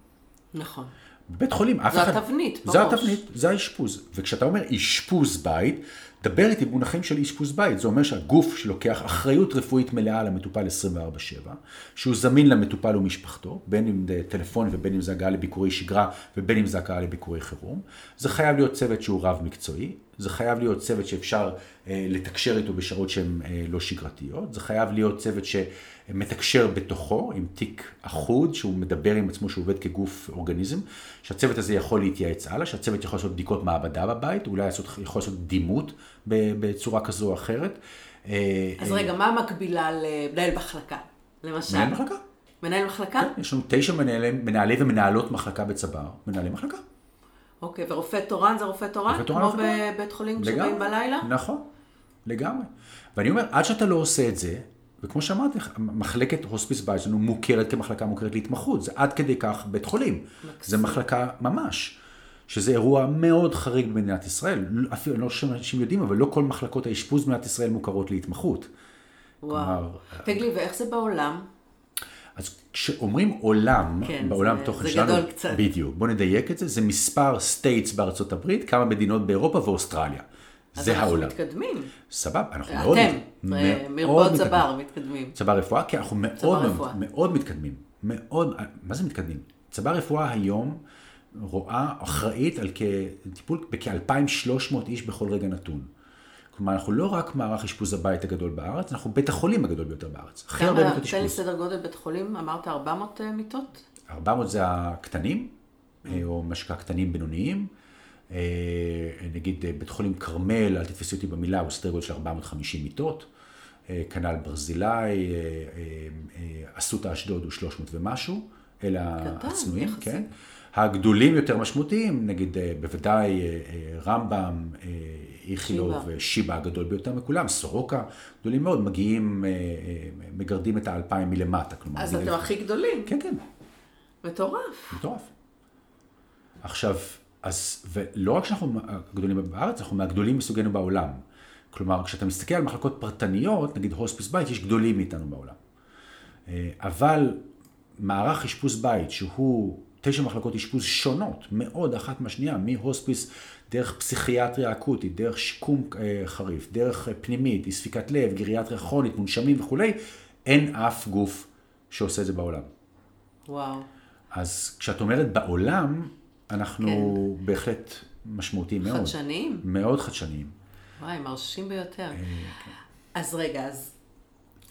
נכון. בבית חולים, אף זה אחד... התבנית, זה בראש. התבנית, זה האשפוז. וכשאתה אומר אשפוז בית, דבר איתי במונחים של אשפוז בית. זה אומר שהגוף שלוקח אחריות רפואית מלאה על המטופל 24/7, שהוא זמין למטופל ומשפחתו, בין אם זה טלפוני ובין אם זה הגעה לביקורי שגרה ובין אם זה הגעה לביקורי חירום. זה חייב להיות צוות שהוא רב מקצועי, זה חייב להיות צוות שאפשר אה, לתקשר איתו בשעות שהן אה, לא שגרתיות, זה חייב להיות צוות שמתקשר בתוכו עם תיק אחוד, שהוא מדבר עם עצמו, שהוא עובד כגוף אורגניזם, שהצוות הזה יכול להתייעץ הלאה, שהצוות יכול לעשות בדיקות מעבדה בבית, אולי לעשות, יכול לעשות דימות בצורה כזו או אחרת. אה, אז רגע, מה המקבילה למנהל מחלקה? למשל. מנהל מחלקה. מנהל מחלקה? כן, יש לנו תשע מנהלי, מנהלי ומנהלות מחלקה בצבא, מנהלי מחלקה. אוקיי, ורופא תורן זה רופא תורן? רופא תורן, כמו. בבית חולים. כשבאים בלילה? נכון, לגמרי. ואני אומר, עד שאתה לא עושה את זה, וכמו שאמרתי לך, מחלקת הוספיס בית שלנו מוכרת כמחלקה מוכרת להתמחות, זה עד כדי כך בית חולים. זה מחלקה ממש, שזה אירוע מאוד חריג במדינת ישראל. אפילו, אני לא חושב שאנשים יודעים, אבל לא כל מחלקות האשפוז במדינת ישראל מוכרות להתמחות. וואו. כלומר, תגיד לי, ואיך זה בעולם? כשאומרים עולם, כן, בעולם זה- תוכן זה שלנו, גדול קצת. בדיוק, בוא נדייק את זה, זה מספר states בארצות הברית, כמה מדינות באירופה ואוסטרליה. זה אנחנו העולם. מתקדמים. סבבה, אנחנו מאוד, אתם, מאוד אה, מרפאות מתקדמים. צבר, מתקדמים. צבא רפואה, כי אנחנו מאוד, מאוד, רפואה. מאוד מתקדמים. מאוד, מה זה מתקדמים? צבא רפואה היום רואה, אחראית על טיפול בכ-2,300 איש בכל רגע נתון. כלומר, אנחנו לא רק מערך אשפוז הבית הגדול בארץ, אנחנו בית החולים הגדול ביותר בארץ. הכי הרבה מיטות תן לי אשפוז. סדר גודל בית חולים, אמרת 400 אה, מיטות? 400 זה הקטנים, אה, או מה שנקרא קטנים בינוניים. אה, נגיד בית חולים כרמל, אל תתפסי אותי במילה, הוא סדר גודל של 450 מיטות. כנ"ל ברזילי, אסותא אשדוד הוא 300 ומשהו. אלה קטן, הצנועים. כן. הגדולים יותר משמעותיים, נגיד אה, בוודאי אה, אה, רמב"ם, איכילוב, שיבא. שיבא הגדול ביותר מכולם, סורוקה, גדולים מאוד, מגיעים, מגרדים את האלפיים מלמטה. כלומר, אז אתם הכי גדולים. כן, כן, מטורף. מטורף. עכשיו, אז, ולא רק שאנחנו הגדולים בארץ, אנחנו מהגדולים מסוגנו בעולם. כלומר, כשאתה מסתכל על מחלקות פרטניות, נגיד הוספיס בית, יש גדולים מאיתנו בעולם. אבל מערך אשפוז בית, שהוא תשע מחלקות אשפוז שונות מאוד אחת מהשנייה, מהוספיס דרך פסיכיאטריה אקוטית, דרך שיקום אה, חריף, דרך אה, פנימית, אי ספיקת לב, גריאטריה כרונית, מונשמים וכולי, אין אף גוף שעושה את זה בעולם. וואו. אז כשאת אומרת בעולם, אנחנו כן. בהחלט משמעותיים מאוד. חדשניים? מאוד חדשניים. וואי, מרשים ביותר. אה, כן. אז רגע, אז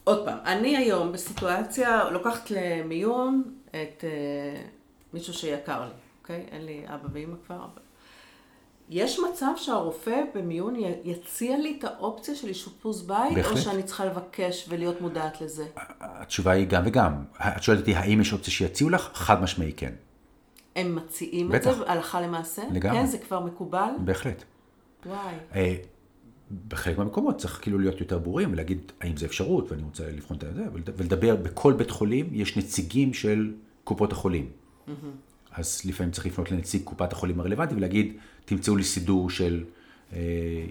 עוד פעם, אני היום בסיטואציה, לוקחת למיון את מישהו שיקר לי, אוקיי? אין לי אבא ואמא כבר, אבל... יש מצב שהרופא במיון יציע לי את האופציה של אשפוז בית, בהחלט. או שאני צריכה לבקש ולהיות מודעת לזה? התשובה היא גם וגם. את שואלת אותי, האם יש אופציה שיציעו לך? חד משמעי כן. הם מציעים את בטח. זה הלכה למעשה? לגמרי. כן, זה כבר מקובל? בהחלט. וואי. אה, בחלק מהמקומות צריך כאילו להיות יותר ברורים ולהגיד האם זה אפשרות ואני רוצה לבחון את זה ולד- ולדבר בכל בית חולים יש נציגים של קופות החולים. אז לפעמים צריך לפנות לנציג קופת החולים הרלוונטי ולהגיד תמצאו לי סידור של אה,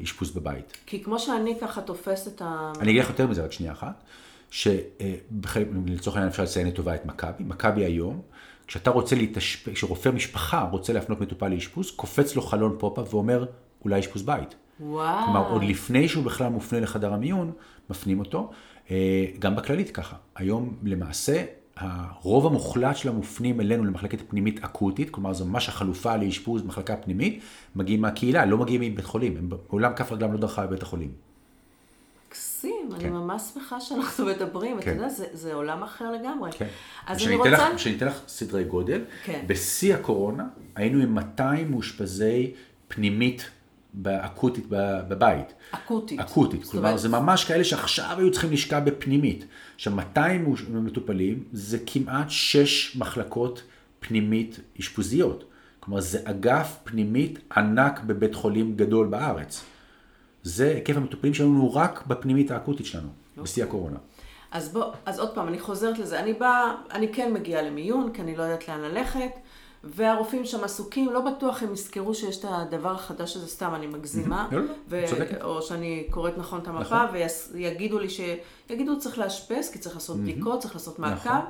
אשפוז בבית. כי כמו שאני ככה תופסת את ה... אני אגיד לך יותר מזה רק שנייה אחת, שלצורך העניין אפשר לציין לטובה את מכבי. מכבי היום, כשאתה רוצה להתאשפז, כשרופא משפחה רוצה להפנות מטופל לאשפוז, קופץ לו חלון pop-up ואומר אולי אשפוז בית. וואו. כלומר, עוד לפני שהוא בכלל מופנה לחדר המיון, מפנים אותו. אה, גם בכללית ככה. היום למעשה, הרוב המוחלט של המופנים אלינו למחלקת פנימית אקוטית, כלומר זו ממש החלופה לאשפוז במחלקה פנימית, מגיעים מהקהילה, לא מגיעים מבית חולים. הם מעולם כף רגלם לא דרכה בבית החולים. מקסים, אני כן. ממש שמחה שאנחנו [LAUGHS] מדברים, אתה כן. יודע, זה, זה עולם אחר לגמרי. כן. אז אני רוצה... לך, שאני אתן לך סדרי גודל, כן. בשיא הקורונה היינו עם 200 מאושפזי פנימית אקוטית בבית. אקוטית. אקוטית, זאת כלומר אומרת- זה ממש כאלה שעכשיו היו צריכים לשכב בפנימית. עכשיו 200 מוש- מטופלים זה כמעט 6 מחלקות פנימית אשפוזיות. כלומר זה אגף פנימית ענק בבית חולים גדול בארץ. זה היקף המטופלים שלנו רק בפנימית האקוטית שלנו, בשיא הקורונה. אז בוא, אז עוד פעם, אני חוזרת לזה. אני באה, אני כן מגיעה למיון, כי אני לא יודעת לאן ללכת, והרופאים שם עסוקים, לא בטוח הם יזכרו שיש את הדבר החדש הזה, סתם, אני מגזימה. לא, לא, לא, ו- צודקת. או שאני קוראת נכון את המפה, נכון. ויגידו לי ש... יגידו צריך לאשפז, כי צריך לעשות בדיקות, צריך לעשות מעקב. נכון.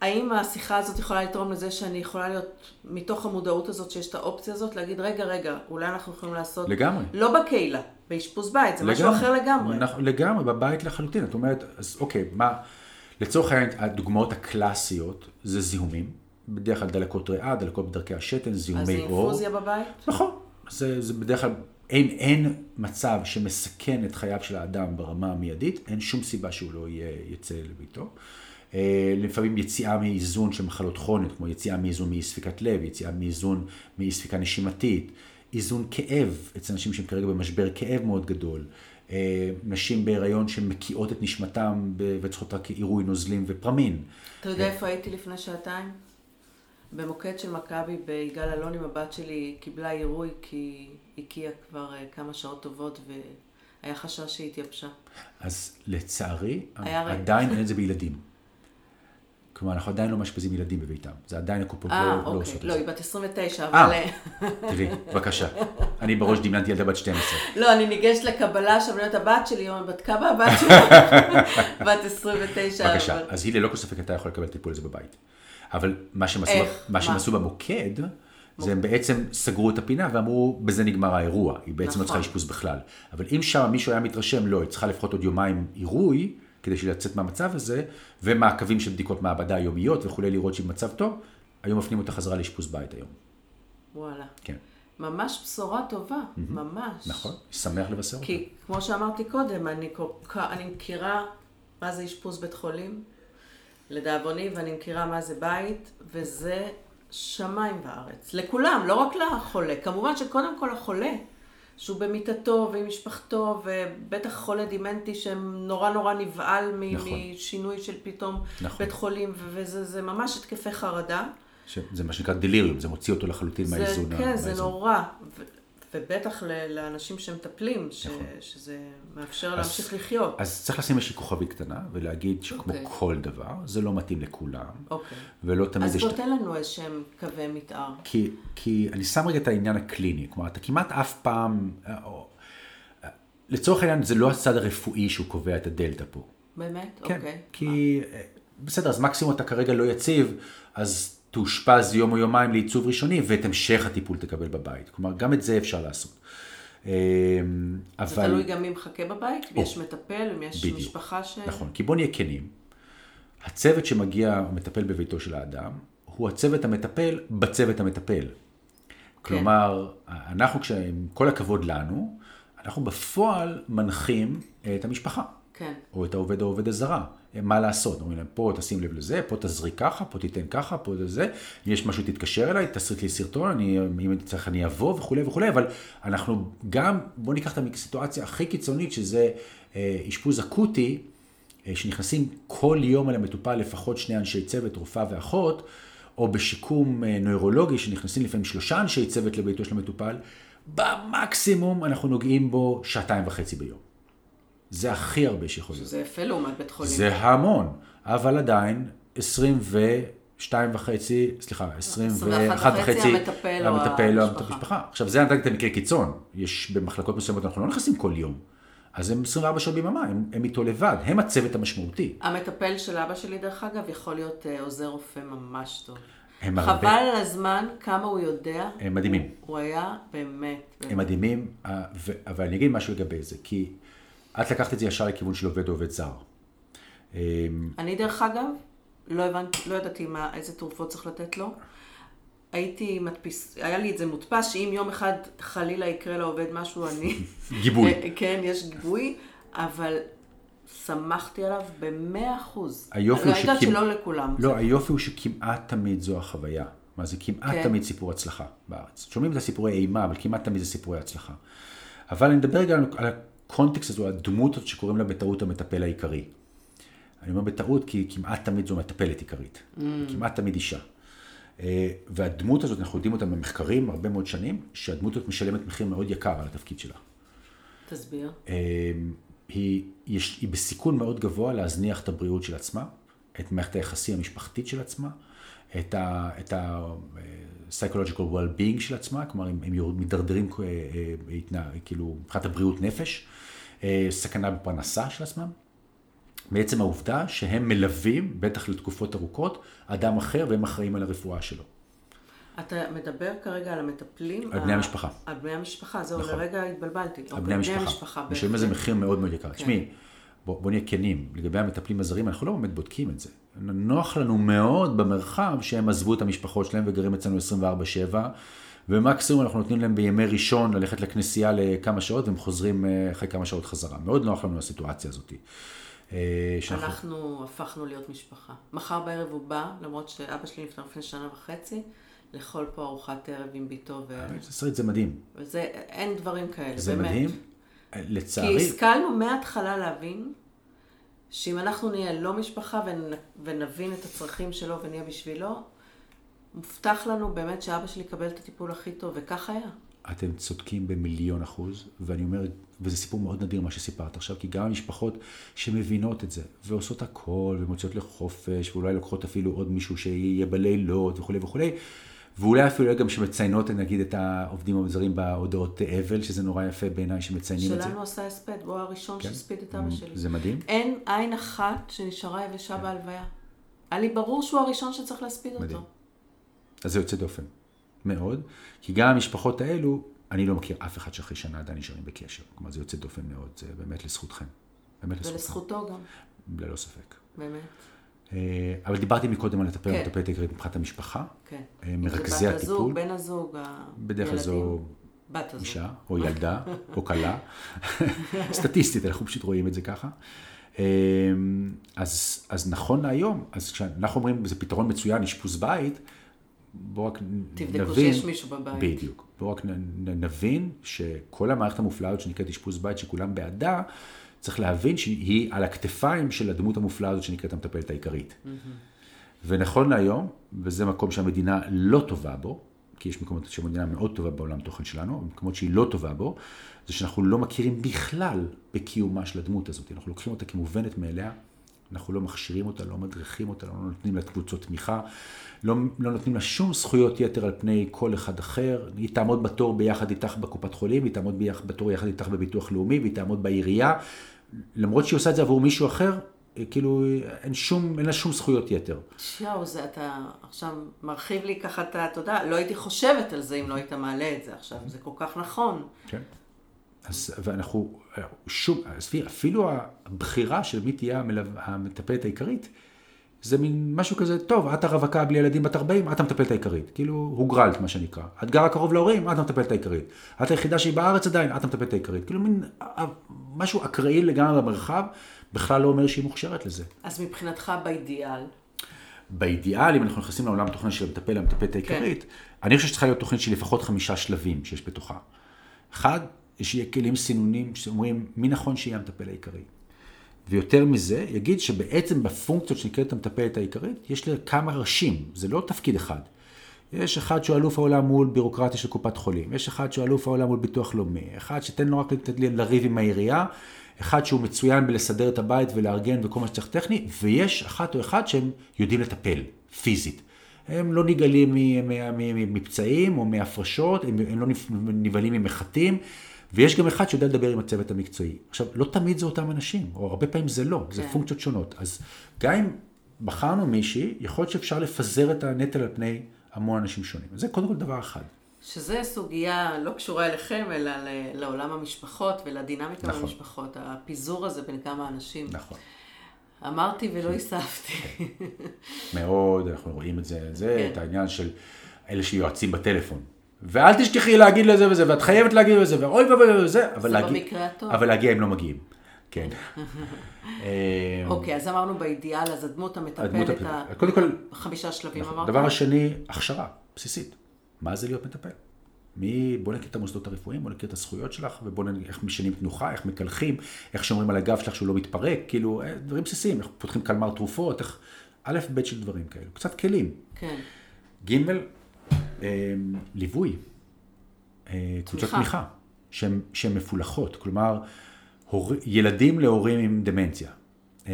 האם השיחה הזאת יכולה לתרום לזה שאני יכולה להיות, מתוך המודעות הזאת שיש את האופציה הזאת, להגיד, רגע, רגע, אולי אנחנו יכולים לעשות... לגמרי. לא בקהילה, באשפוז בית, זה משהו אחר לגמרי. נכון, לגמרי, בבית לחלוטין. את אומרת, אז אוקיי, מה, לצורך העניין, הדוגמאות הקלאסיות זה זיהומים. בדרך כלל דלקות ריאה, דלקות בדרכי השתן, אז זיהומי זה עור. אינפוזיה בבית? נכון. זה, זה בדרך כלל, אין, אין מצב שמסכן את חייו של האדם ברמה המיידית, אין שום סיבה שהוא לא יהיה, יצא לביתו. אה, לפעמים יציאה מאיזון של מחלות כרוניות, כמו יציאה מאיזון מאי ספיקת לב, יציאה מאיזון מאי ספיקה נשימתית, איזון כאב אצל אנשים שהם כרגע במשבר כאב מאוד גדול. אה, נשים בהיריון שמקיאות את נשמתם וצריכות רק עירוי נוזלים ופרמין. אתה יודע איפה הייתי לפני שעתיים? במוקד של מכבי ביגאל אלון עם הבת שלי קיבלה עירוי כי הקיאה כבר אה, כמה שעות טובות והיה חשש שהיא התייבשה. אז לצערי, רגע. עדיין אין את זה בילדים. כלומר, אנחנו עדיין לא מאשפזים ילדים בביתם. זה עדיין הקופות לא, אה, לא אוקיי. עושות את לא, זה. היא בת 29, אה. אבל... אה, תראי, בבקשה. אני בראש דמיינתי ילדה בת 12. לא, אני ניגשת לקבלה שם, אומרת, הבת שלי, היא אומרת, בת כמה הבת שלי? [LAUGHS] בת 29. בבקשה. אבל- אז היא ללא כל ספק הייתה יכולה לקבל טיפול לזה בבית. אבל מה שהם עשו, איך? מה שהם? עשו במוקד, זה הם בעצם סגרו את הפינה ואמרו, בזה נגמר האירוע. היא בעצם לא צריכה נכון. אשפוז בכלל. אבל אם שם מישהו היה מתרשם, לא, היא צריכה לפחות עוד יומיים עירוי, כדי לצאת מהמצב הזה, ומעקבים של בדיקות מעבדה יומיות וכולי, לראות שהיא במצב טוב, היו מפנים אותה חזרה לאשפוז בית היום. וואלה. כן. ממש בשורה טובה, ממש. נכון, שמח לבשר אותה. כי כמו שאמרתי קודם, אני, אני מכירה מה זה אשפוז בית חולים, לדאבוני, ואני מכירה מה זה בית, וזה שמיים וארץ. לכולם, לא רק לחולה. כמובן שקודם כל החולה, שהוא במיטתו ועם משפחתו, ובטח חולה דימנטי שנורא נורא נבהל מ- נכון. משינוי של פתאום נכון. בית חולים, וזה זה ממש התקפי חרדה. זה מה שנקרא דליריום, זה מוציא אותו לחלוטין זה, מהאיזון. כן, זה מהאיזון. נורא. ובטח לאנשים שמטפלים, ש- נכון. שזה מאפשר להמשיך לחיות. אז צריך לשים איזושהי כוכבית קטנה, ולהגיד שכמו אוקיי. כל דבר, זה לא מתאים לכולם, אוקיי. ולא תמיד אז יש... בוא תן לנו איזשהם קווי מתאר. כי, כי אני שם רגע את העניין הקליני, כלומר, אתה כמעט אף פעם, אה, או, אה, לצורך העניין, זה לא הצד הרפואי שהוא קובע את הדלתא פה. באמת? כן, אוקיי. כי, אה, בסדר, אז מקסימום אתה כרגע לא יציב, אז תאושפז יום או יומיים לעיצוב ראשוני, ואת המשך הטיפול תקבל בבית. כלומר, גם את זה אפשר לעשות. אה, אבל... זה תלוי גם מי מחכה בבית, אם. יש מטפל, אם יש בדיוק. משפחה ש... נכון, כי בוא נהיה כנים. הצוות שמגיע ומטפל בביתו של האדם, הוא הצוות המטפל בצוות המטפל. כלומר, אנחנו, כש- עם כל הכבוד לנו, אנחנו בפועל מנחים את המשפחה. כן. או את העובד או העובד הזרה. מה לעשות? אומרים להם, פה תשים לב לזה, פה תזריק ככה, פה תיתן ככה, פה זה, אם יש משהו תתקשר אליי, תסריק לי סרטון, אני, אם אני צריך אני אבוא וכולי וכולי, אבל אנחנו גם, בואו ניקח את הסיטואציה הכי קיצונית, שזה אה, אשפוז אקוטי, אה, שנכנסים כל יום על המטופל לפחות שני אנשי צוות, רופאה ואחות, או בשיקום אה, נוירולוגי, שנכנסים לפעמים שלושה אנשי צוות לביתו של המטופל, במקסימום אנחנו נוגעים בו שעתיים וחצי ביום. זה הכי הרבה שיכול להיות. שזה יפה לעומת בית חולים. זה המון, אבל עדיין 22 וחצי, סליחה, 21 וחצי, המטפל או המטפל המשפחה. עכשיו זה נתתי את המקרה קיצון, יש במחלקות מסוימות אנחנו לא נכנסים כל יום, אז הם 24 שעות ביממה, הם, הם איתו לבד, הם הצוות המשמעותי. המטפל של אבא שלי, דרך אגב, יכול להיות אה, עוזר רופא ממש טוב. הם חבל הרבה, על הזמן, כמה הוא יודע. הם מדהימים. הוא היה באמת. הם מדהימים, אה, ו- אבל אני אגיד משהו לגבי זה, כי את לקחת את זה ישר לכיוון של עובד או עובד זר. אמ, אני, דרך אגב, לא הבנתי, לא ידעתי מה, איזה תרופות צריך לתת לו. הייתי מדפיס, היה לי את זה מודפס, שאם יום אחד חלילה יקרה לעובד משהו, אני... [LAUGHS] גיבוי. אה, כן, יש גיבוי, אבל סמכתי עליו במאה אחוז. היופי אני הוא יודעת שכמ- שלא לכולם. לא, היופי הוא שכמעט תמיד זו החוויה. מה זה כמעט כן. תמיד סיפור הצלחה בארץ. שומעים את הסיפורי אימה, אבל כמעט תמיד זה סיפורי הצלחה. אבל אני מדבר רגע על הקונטקסט הזו, הדמות הזאת שקוראים לה בטעות המטפל העיקרי. אני אומר בטעות כי כמעט תמיד זו מטפלת עיקרית. Mm. כמעט תמיד אישה. אה, והדמות הזאת, אנחנו יודעים אותה במחקרים הרבה מאוד שנים, שהדמות הזאת משלמת מחיר מאוד יקר על התפקיד שלה. תסביר. אה, היא, יש, היא בסיכון מאוד גבוה להזניח את הבריאות של עצמה, את מערכת היחסים המשפחתית של עצמה, את ה- את ה-psychological well-being של עצמה, כלומר, הם, הם יורד- מידרדרים אה, אה, התנה- כאילו, מבחינת הבריאות נפש, אה, סכנה בפרנסה של עצמם. בעצם העובדה שהם מלווים, בטח לתקופות ארוכות, אדם אחר והם אחראים על הרפואה שלו. אתה מדבר כרגע על המטפלים? על בני המשפחה. על בני המשפחה, זהו, נכון. לרגע התבלבלתי. על אוקיי, בני המשפחה. משלמים על זה. מחיר מאוד מאוד יקר. כן. תשמעי, בוא, בוא נהיה כנים, לגבי המטפלים הזרים, אנחנו לא באמת בודקים את זה. נוח לנו מאוד במרחב שהם עזבו את המשפחות שלהם וגרים אצלנו 24-7, ומקסימום אנחנו נותנים להם בימי ראשון ללכת לכנסייה לכמה שעות, והם חוזרים אה, אחרי כמה שעות חזרה. מאוד נוח לנו הסיטואציה הזאת. אה, שאנחנו- אנחנו הפכנו להיות משפחה. מחר בערב הוא בא, למרות שאבא שלי נפטר לפני שנה וחצי, לאכול פה ארוחת ערב עם ביתו, ו... זה סרט, זה מדהים. וזה, אין דברים כאלה, זה באמת. מדהים. כי לצערי, השכלנו מההתחלה להבין שאם אנחנו נהיה לא משפחה ונ... ונבין את הצרכים שלו ונהיה בשבילו, מובטח לנו באמת שאבא שלי יקבל את הטיפול הכי טוב, וכך היה. אתם צודקים במיליון אחוז, ואני אומר, וזה סיפור מאוד נדיר מה שסיפרת עכשיו, כי גם המשפחות שמבינות את זה, ועושות הכל, ומוציאות לחופש, ואולי לוקחות אפילו עוד מישהו שיהיה בלילות וכולי וכולי, ואולי אפילו גם שמציינות נגיד את העובדים הזרים בהודעות אבל, שזה נורא יפה בעיניי שמציינים את זה. שלנו עשה הספד, והוא הראשון כן. שהספיד את אבא שלי. זה מדהים. אין עין אחת שנשארה יבשה בהלוויה. היה לי ברור שהוא הראשון שצריך להספיד מדהים. אותו. אז זה יוצא דופן. מאוד. כי גם המשפחות האלו, אני לא מכיר אף אחד שאחרי שנה עדיין נשארים בקשר. כלומר, זה יוצא דופן מאוד, זה באמת לזכותכם. באמת לזכותכם. ולזכותו גם, ללא ספק. באמת. אה, אבל דיברתי מקודם על לטפל כן. העיקרית מבחינת המשפחה. כן. אה, אם זה מרכזי בת הזוג, הטיפול. בן הזוג, בדרך כלל זו הילדים. בת הזוג. אישה, או ילדה, או כלה. [LAUGHS] סטטיסטית, אנחנו פשוט רואים את זה ככה. אה, אז, אז נכון להיום, אז כשאנחנו אומרים, זה פתרון מצוין, אשפוז בית, בואו רק נבין... תבדקו שיש מישהו בבית. בדיוק. בואו רק נ- נ- נבין שכל המערכת המופלאה הזאת שנקראת אשפוז בית, שכולם בעדה, צריך להבין שהיא על הכתפיים של הדמות המופלאה הזאת שנקראת המטפלת העיקרית. ונכון להיום, וזה מקום שהמדינה לא טובה בו, כי יש מקומות שהמדינה מאוד טובה בעולם תוכן שלנו, מקומות שהיא לא טובה בו, זה שאנחנו לא מכירים בכלל בקיומה של הדמות הזאת. אנחנו לוקחים אותה כמובנת מאליה, אנחנו לא מכשירים אותה, לא מדריכים אותה, לא נותנים לה קבוצות תמיכה, לא, לא נותנים לה שום זכויות יתר על פני כל אחד אחר. היא תעמוד בתור ביחד איתך בקופת חולים, היא תעמוד ביח, בתור יחד איתך בביטוח לאומי, והיא תעמוד בעירייה. למרות שהיא עושה את זה עבור מישהו אחר, אה, כאילו אין, שום, אין לה שום זכויות יתר. יואו, זה אתה עכשיו מרחיב לי ככה את ה... אתה יודע, לא הייתי חושבת על זה אם לא היית מעלה את זה עכשיו, זה כל כך נכון. כן. אז, ואנחנו, שוב, עזבי, אפילו הבחירה של מי תהיה. המטפלת העיקרית, זה מין משהו כזה, טוב, את הרווקה בלי ילדים בת 40, את המטפלת העיקרית. כאילו, הוגרלת, מה שנקרא. את גרה קרוב להורים, את המטפלת העיקרית. את היחידה שהיא בארץ עדיין, את המטפלת העיקרית. כאילו, מין אה, משהו אקראי לגמרי במרחב, בכלל לא אומר שהיא מוכשרת לזה. אז מבחינתך באידיאל, באידיאל, אם אנחנו נכנסים לעולם התוכן של המטפל, המטפלת העיקרית, אני חושב שצריכה להיות תוכנית של לפחות חמישה שלבים שיש בתוכה. אחד, שיהיה כלים סינונים שאומרים מי נכון שיהיה המטפל העיקרי. ויותר מזה, יגיד שבעצם בפונקציות שנקראת המטפלת העיקרית, יש לה כמה ראשים, זה לא תפקיד אחד. יש אחד שהוא אלוף העולם מול בירוקרטיה של קופת חולים, יש אחד שהוא אלוף העולם מול ביטוח לאומי, אחד שתן לו רק לריב עם העירייה, אחד שהוא מצוין בלסדר את הבית ולארגן וכל מה שצריך טכני, ויש אחת או אחד שהם יודעים לטפל, פיזית. הם לא נגלים מפצעים או מהפרשות, הם לא נבהלים ממחטים, ויש גם אחד שיודע לדבר עם הצוות המקצועי. עכשיו, לא תמיד זה אותם אנשים, או הרבה פעמים זה לא, זה כן. פונקציות שונות. אז גם אם בחרנו מישהי, יכול להיות שאפשר לפזר את הנטל על פני המון אנשים שונים. זה קודם כל דבר אחד. שזה סוגיה לא קשורה אליכם, אלא לעולם המשפחות ולדינמיקה נכון. במשפחות, הפיזור הזה בין כמה אנשים. נכון. אמרתי ולא היספתי. [LAUGHS] מאוד, אנחנו רואים את זה, זה כן. את העניין של אלה שיועצים בטלפון. ואל תשכחי להגיד לזה וזה, ואת חייבת להגיד לזה, ואוי ואוי וזה, אבל, להגיע, אבל להגיע הם לא מגיעים. כן. [LAUGHS] אוקיי, אז אמרנו באידיאל, אז הדמות המטפלת, קודם כל, חמישה שלבים נכון. אמרת? דבר השני, הכשרה, בסיסית. מה זה להיות מטפל? מי, בוא נכיר את המוסדות הרפואיים, בוא נכיר את הזכויות שלך, ובוא נכיר איך משנים תנוחה, איך מקלחים, איך שומרים על הגב שלך שהוא לא מתפרק, כאילו, אה, דברים בסיסיים, איך פותחים קלמר תרופות, איך, א', ב' של דברים כאלו, קצת כלים. כן. ג', ליווי, אה, קבוצות תמיכה, שהן מפולחות, כלומר, הור... ילדים להורים עם דמנציה. Mm.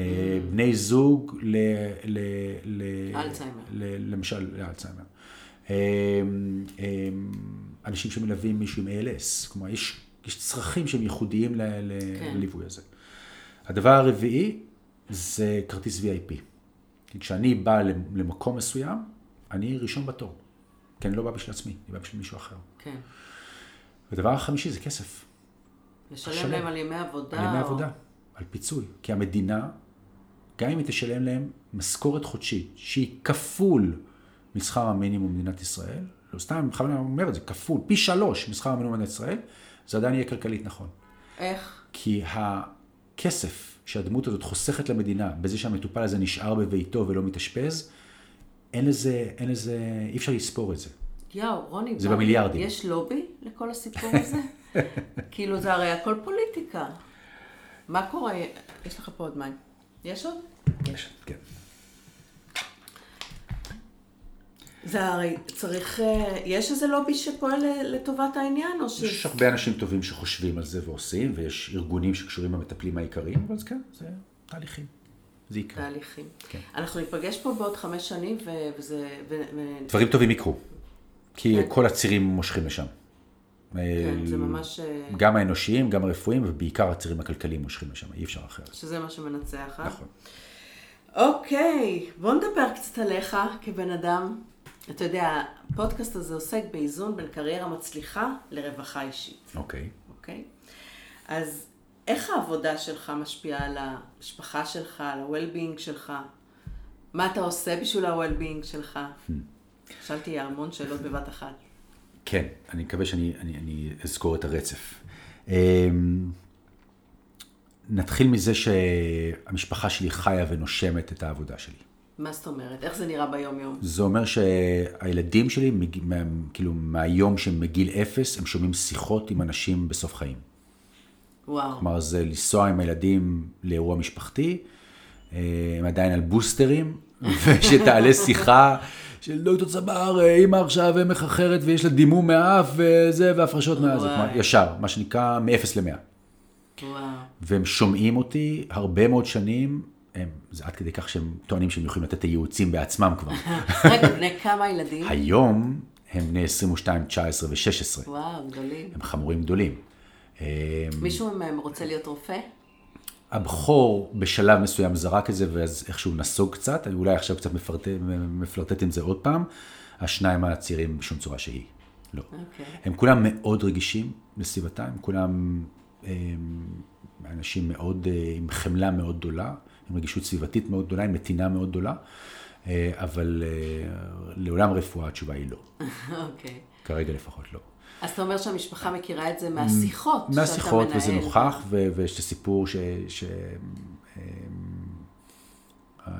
בני זוג ל... ל... ל... אלצהיימר. ל... למשל, לאלצהיימר. אמ, אמ, אנשים שמלווים מישהו עם ALS, כלומר יש, יש צרכים שהם ייחודיים ל, ל, כן. לליווי הזה. הדבר הרביעי זה כרטיס VIP. כשאני בא למקום מסוים, אני ראשון בתור. כי אני לא בא בשביל עצמי, אני בא בשביל מישהו אחר. כן. ודבר החמישי זה כסף. לשלם להם על ימי עבודה. על ימי או... עבודה, על פיצוי. כי המדינה, גם אם היא תשלם להם משכורת חודשית, שהיא כפול משכר המינימום במדינת ישראל, לא סתם, אני בכוונה אומר את זה, כפול, פי שלוש משכר המינימום במדינת ישראל, זה עדיין יהיה כלכלית נכון. איך? כי הכסף שהדמות הזאת חוסכת למדינה, בזה שהמטופל הזה נשאר בביתו ולא מתאשפז, אין לזה, אין לזה, אי אפשר לספור את זה. יואו, רוני, זה במיליארדים. יש לובי לכל הסיפור הזה? [LAUGHS] כאילו, זה הרי הכל פוליטיקה. מה קורה? יש לך פה עוד מים. יש עוד? יש, כן. זה הרי צריך, אה, יש איזה לובי שפועל לטובת העניין, או ש... יש הרבה אנשים טובים שחושבים על זה ועושים, ויש ארגונים שקשורים במטפלים העיקריים, אבל כן, זה תהליכים. זה יקרה. תהליכים. כן. אנחנו ניפגש פה בעוד חמש שנים, וזה... ו... דברים טובים יקרו. כי כן. כל הצירים מושכים לשם. כן, זה ממש... אה, גם האנושיים, גם הרפואיים, ובעיקר הצירים הכלכליים מושכים לשם, אי אפשר אחרת. שזה מה שמנצח, אה? נכון. אוקיי, בוא נדבר קצת עליך כבן אדם. אתה יודע, הפודקאסט הזה עוסק באיזון בין קריירה מצליחה לרווחה אישית. אוקיי. אוקיי? אז איך העבודה שלך משפיעה על המשפחה שלך, על ה-well-being שלך? מה אתה עושה בשביל ה-well-being שלך? שאלתי המון שאלות בבת אחת. כן, אני מקווה שאני אני, אני אזכור את הרצף. אמ, נתחיל מזה שהמשפחה שלי חיה ונושמת את העבודה שלי. מה זאת אומרת? איך זה נראה ביום-יום? זה אומר שהילדים שלי, כאילו מהיום שהם מגיל אפס, הם שומעים שיחות עם אנשים בסוף חיים. וואו. כלומר, זה לנסוע עם הילדים לאירוע משפחתי, אה, הם עדיין על בוסטרים, [LAUGHS] ושתעלה שיחה של דוקטור צבר, אימא עכשיו מחכרת ויש לה דימום מהאף וזה, והפרשות כלומר, ישר, מה שנקרא מ-0 ל-100. וואו. והם שומעים אותי הרבה מאוד שנים, הם, זה עד כדי כך שהם טוענים שהם יכולים לתת את הייעוצים בעצמם כבר. [LAUGHS] רגע, בני כמה ילדים? היום הם בני 22, 19 ו-16. וואו, גדולים. הם חמורים גדולים. מישהו מהם רוצה להיות רופא? הבכור בשלב מסוים זרק את זה, ואז איכשהו נסוג קצת, אני אולי עכשיו קצת מפרט, מפלרטט עם זה עוד פעם. השניים הצעירים בשום צורה שהיא. לא. Okay. אוקיי. הם כולם מאוד רגישים לסביבתם, כולם הם, אנשים מאוד, אה, עם חמלה מאוד גדולה, עם רגישות סביבתית מאוד גדולה, עם נתינה מאוד גדולה, אה, אבל אה, לעולם רפואה התשובה היא לא. [LAUGHS] אוקיי. Okay. כרגע לפחות לא. אז אתה אומר שהמשפחה מכירה את זה מהשיחות מהשיחות, וזה נוכח, ו- ויש את הסיפור ש... ש-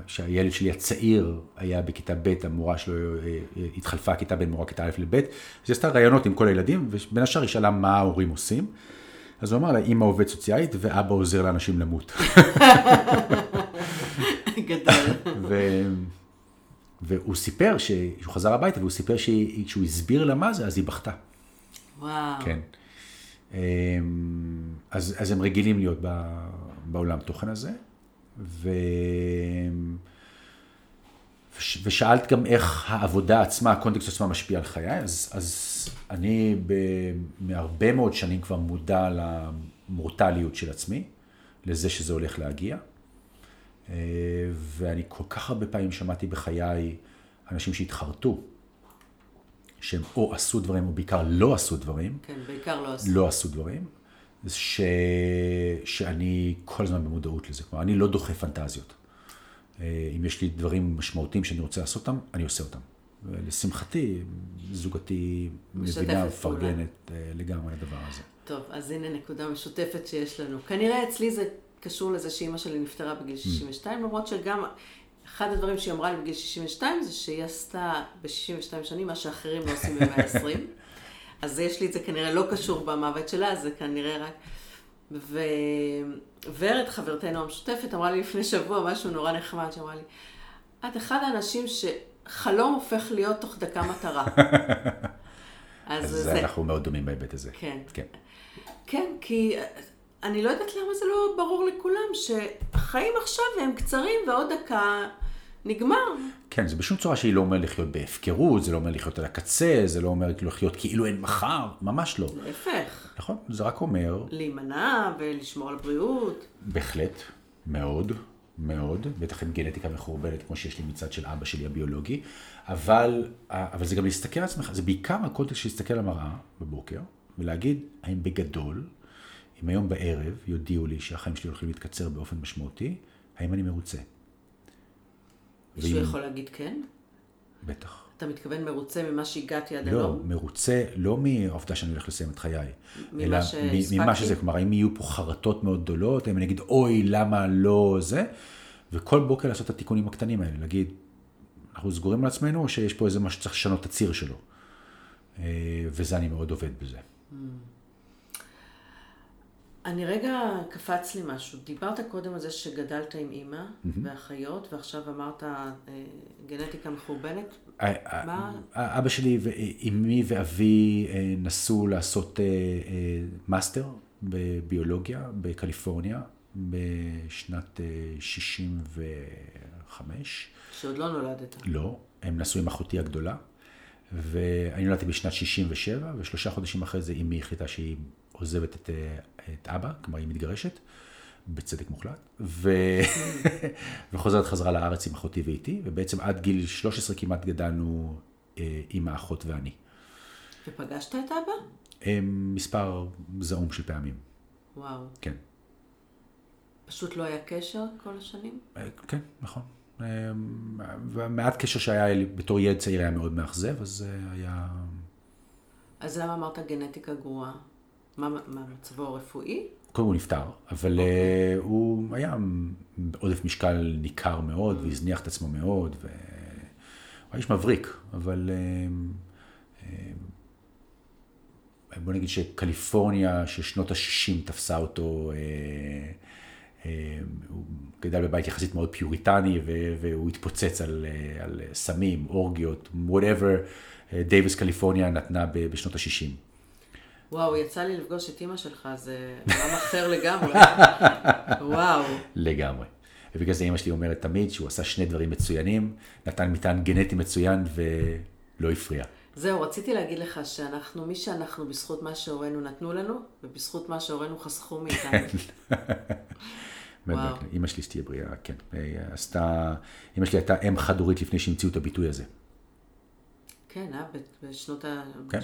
שהילד שלי הצעיר היה בכיתה ב', המורה שלו אה, אה, התחלפה כיתה בין מורה כיתה א' לב', אז היא עשתה ראיונות עם כל הילדים, ובין השאר היא שאלה מה ההורים עושים. אז הוא אמר לה, אמא עובד סוציאלית ואבא עוזר לאנשים למות. [LAUGHS] גדול. [LAUGHS] ו... והוא סיפר שהוא חזר הביתה, והוא סיפר שכשהוא הסביר לה מה זה, אז היא בכתה. וואו. כן. אמ, אז, אז הם רגילים להיות ב, בעולם תוכן הזה. ו... וש, ושאלת גם איך העבודה עצמה, הקונטקסט עצמה משפיע על חיי, אז, אז אני ב, מהרבה מאוד שנים כבר מודע למורטליות של עצמי, לזה שזה הולך להגיע. אה, ואני כל כך הרבה פעמים שמעתי בחיי אנשים שהתחרטו, שהם או עשו דברים או בעיקר לא עשו דברים. כן, בעיקר לא עשו. לא עשו דברים. ש... שאני כל הזמן במודעות לזה. כלומר, אני לא דוחה פנטזיות. אה, אם יש לי דברים משמעותיים שאני רוצה לעשות אותם, אני עושה אותם. ולשמחתי, זוגתי מבינה, מפרגנת אה, לגמרי לדבר הזה. טוב, אז הנה נקודה משותפת שיש לנו. כנראה אצלי זה קשור לזה שאימא שלי נפטרה בגיל 62, mm. למרות שגם אחד הדברים שהיא אמרה לי בגיל 62 זה שהיא עשתה ב-62 שנים מה שאחרים לא עושים ב-120. אז יש לי את זה כנראה לא קשור במוות שלה, זה כנראה רק... וורד, חברתנו המשותפת, אמרה לי לפני שבוע משהו נורא נחמד, שאמרה לי, את אחד האנשים שחלום הופך להיות תוך דקה מטרה. [LAUGHS] אז, אז זה... אנחנו מאוד דומים בהיבט הזה. כן. כן. כן, כי אני לא יודעת למה זה לא ברור לכולם, שהחיים עכשיו הם קצרים ועוד דקה נגמר. כן, זה בשום צורה שהיא לא אומרת לחיות בהפקרות, זה לא אומר לחיות על הקצה, זה לא אומר לחיות כאילו אין מחר, ממש לא. להפך. נכון, זה רק אומר... להימנע ולשמור על בריאות. בהחלט, מאוד, מאוד, בטח עם גנטיקה מחורבנת כמו שיש לי מצד של אבא שלי הביולוגי, אבל, אבל זה גם להסתכל על עצמך, זה בעיקר הקונטקסט של להסתכל על המראה בבוקר, ולהגיד, האם בגדול, אם היום בערב יודיעו לי שהחיים שלי הולכים להתקצר באופן משמעותי, האם אני מרוצה? מישהו ואם... יכול להגיד כן? בטח. אתה מתכוון מרוצה ממה שהגעתי עד לא, היום? לא, מרוצה לא מהעובדה שאני הולך לסיים את חיי. ממה שהספקתי? ממה שזה, כלומר, האם יהיו פה חרטות מאוד גדולות, האם אני אגיד, אוי, למה לא זה, וכל בוקר לעשות את התיקונים הקטנים האלה, להגיד, אנחנו סגורים על עצמנו, או שיש פה איזה משהו שצריך לשנות את הציר שלו. אה, וזה אני מאוד עובד בזה. Mm. אני רגע, קפץ לי משהו. דיברת קודם על זה שגדלת עם אימא mm-hmm. ואחיות, ועכשיו אמרת אה, גנטיקה מחורבנת. מה? אבא שלי ואימי ואבי אה, נסעו לעשות אה, מאסטר בביולוגיה בקליפורניה בשנת 65. שעוד לא נולדת. לא, הם נסעו עם אחותי הגדולה, ואני נולדתי בשנת 67, ושלושה חודשים אחרי זה אימי החליטה שהיא עוזבת את, אה, את אבא, כלומר היא מתגרשת, בצדק מוחלט, ו... [LAUGHS] וחוזרת חזרה לארץ עם אחותי ואיתי, ובעצם עד גיל 13 כמעט גדלנו אה, עם האחות ואני. ופגשת את אבא? אה, מספר זעום של פעמים. וואו. כן. פשוט לא היה קשר כל השנים? כן, נכון. והמעט קשר שהיה לי בתור ילד צעיר היה מאוד מאכזב, אז היה... אז למה אמרת גנטיקה גרועה? מה, מצבו הרפואי? קודם הוא נפטר, אבל okay. אוקיי. uh, הוא היה עודף משקל ניכר מאוד, mm. והזניח את עצמו מאוד, והוא היה איש מבריק, אבל uh, uh, בוא נגיד שקליפורניה של שנות ה-60 תפסה אותו, הוא גדל בבית יחסית מאוד פיוריטני, והוא התפוצץ על, על סמים, אורגיות, whatever דייוויס קליפורניה נתנה בשנות ה-60. וואו, יצא לי לפגוש את אימא שלך, זה עולם אחר לגמרי. [LAUGHS] וואו. לגמרי. ובגלל זה אימא שלי אומרת תמיד שהוא עשה שני דברים מצוינים, נתן מטען גנטי מצוין ולא הפריע. זהו, רציתי להגיד לך שאנחנו, מי שאנחנו בזכות מה שהורינו נתנו לנו, ובזכות מה שהורינו חסכו מאיתנו. [LAUGHS] וואו. אימא שלי שתהיה בריאה, כן. עשתה, אימא שלי הייתה אם חד-הורית לפני שהמציאו את הביטוי הזה. כן, אה, בשנות ה-70 כן.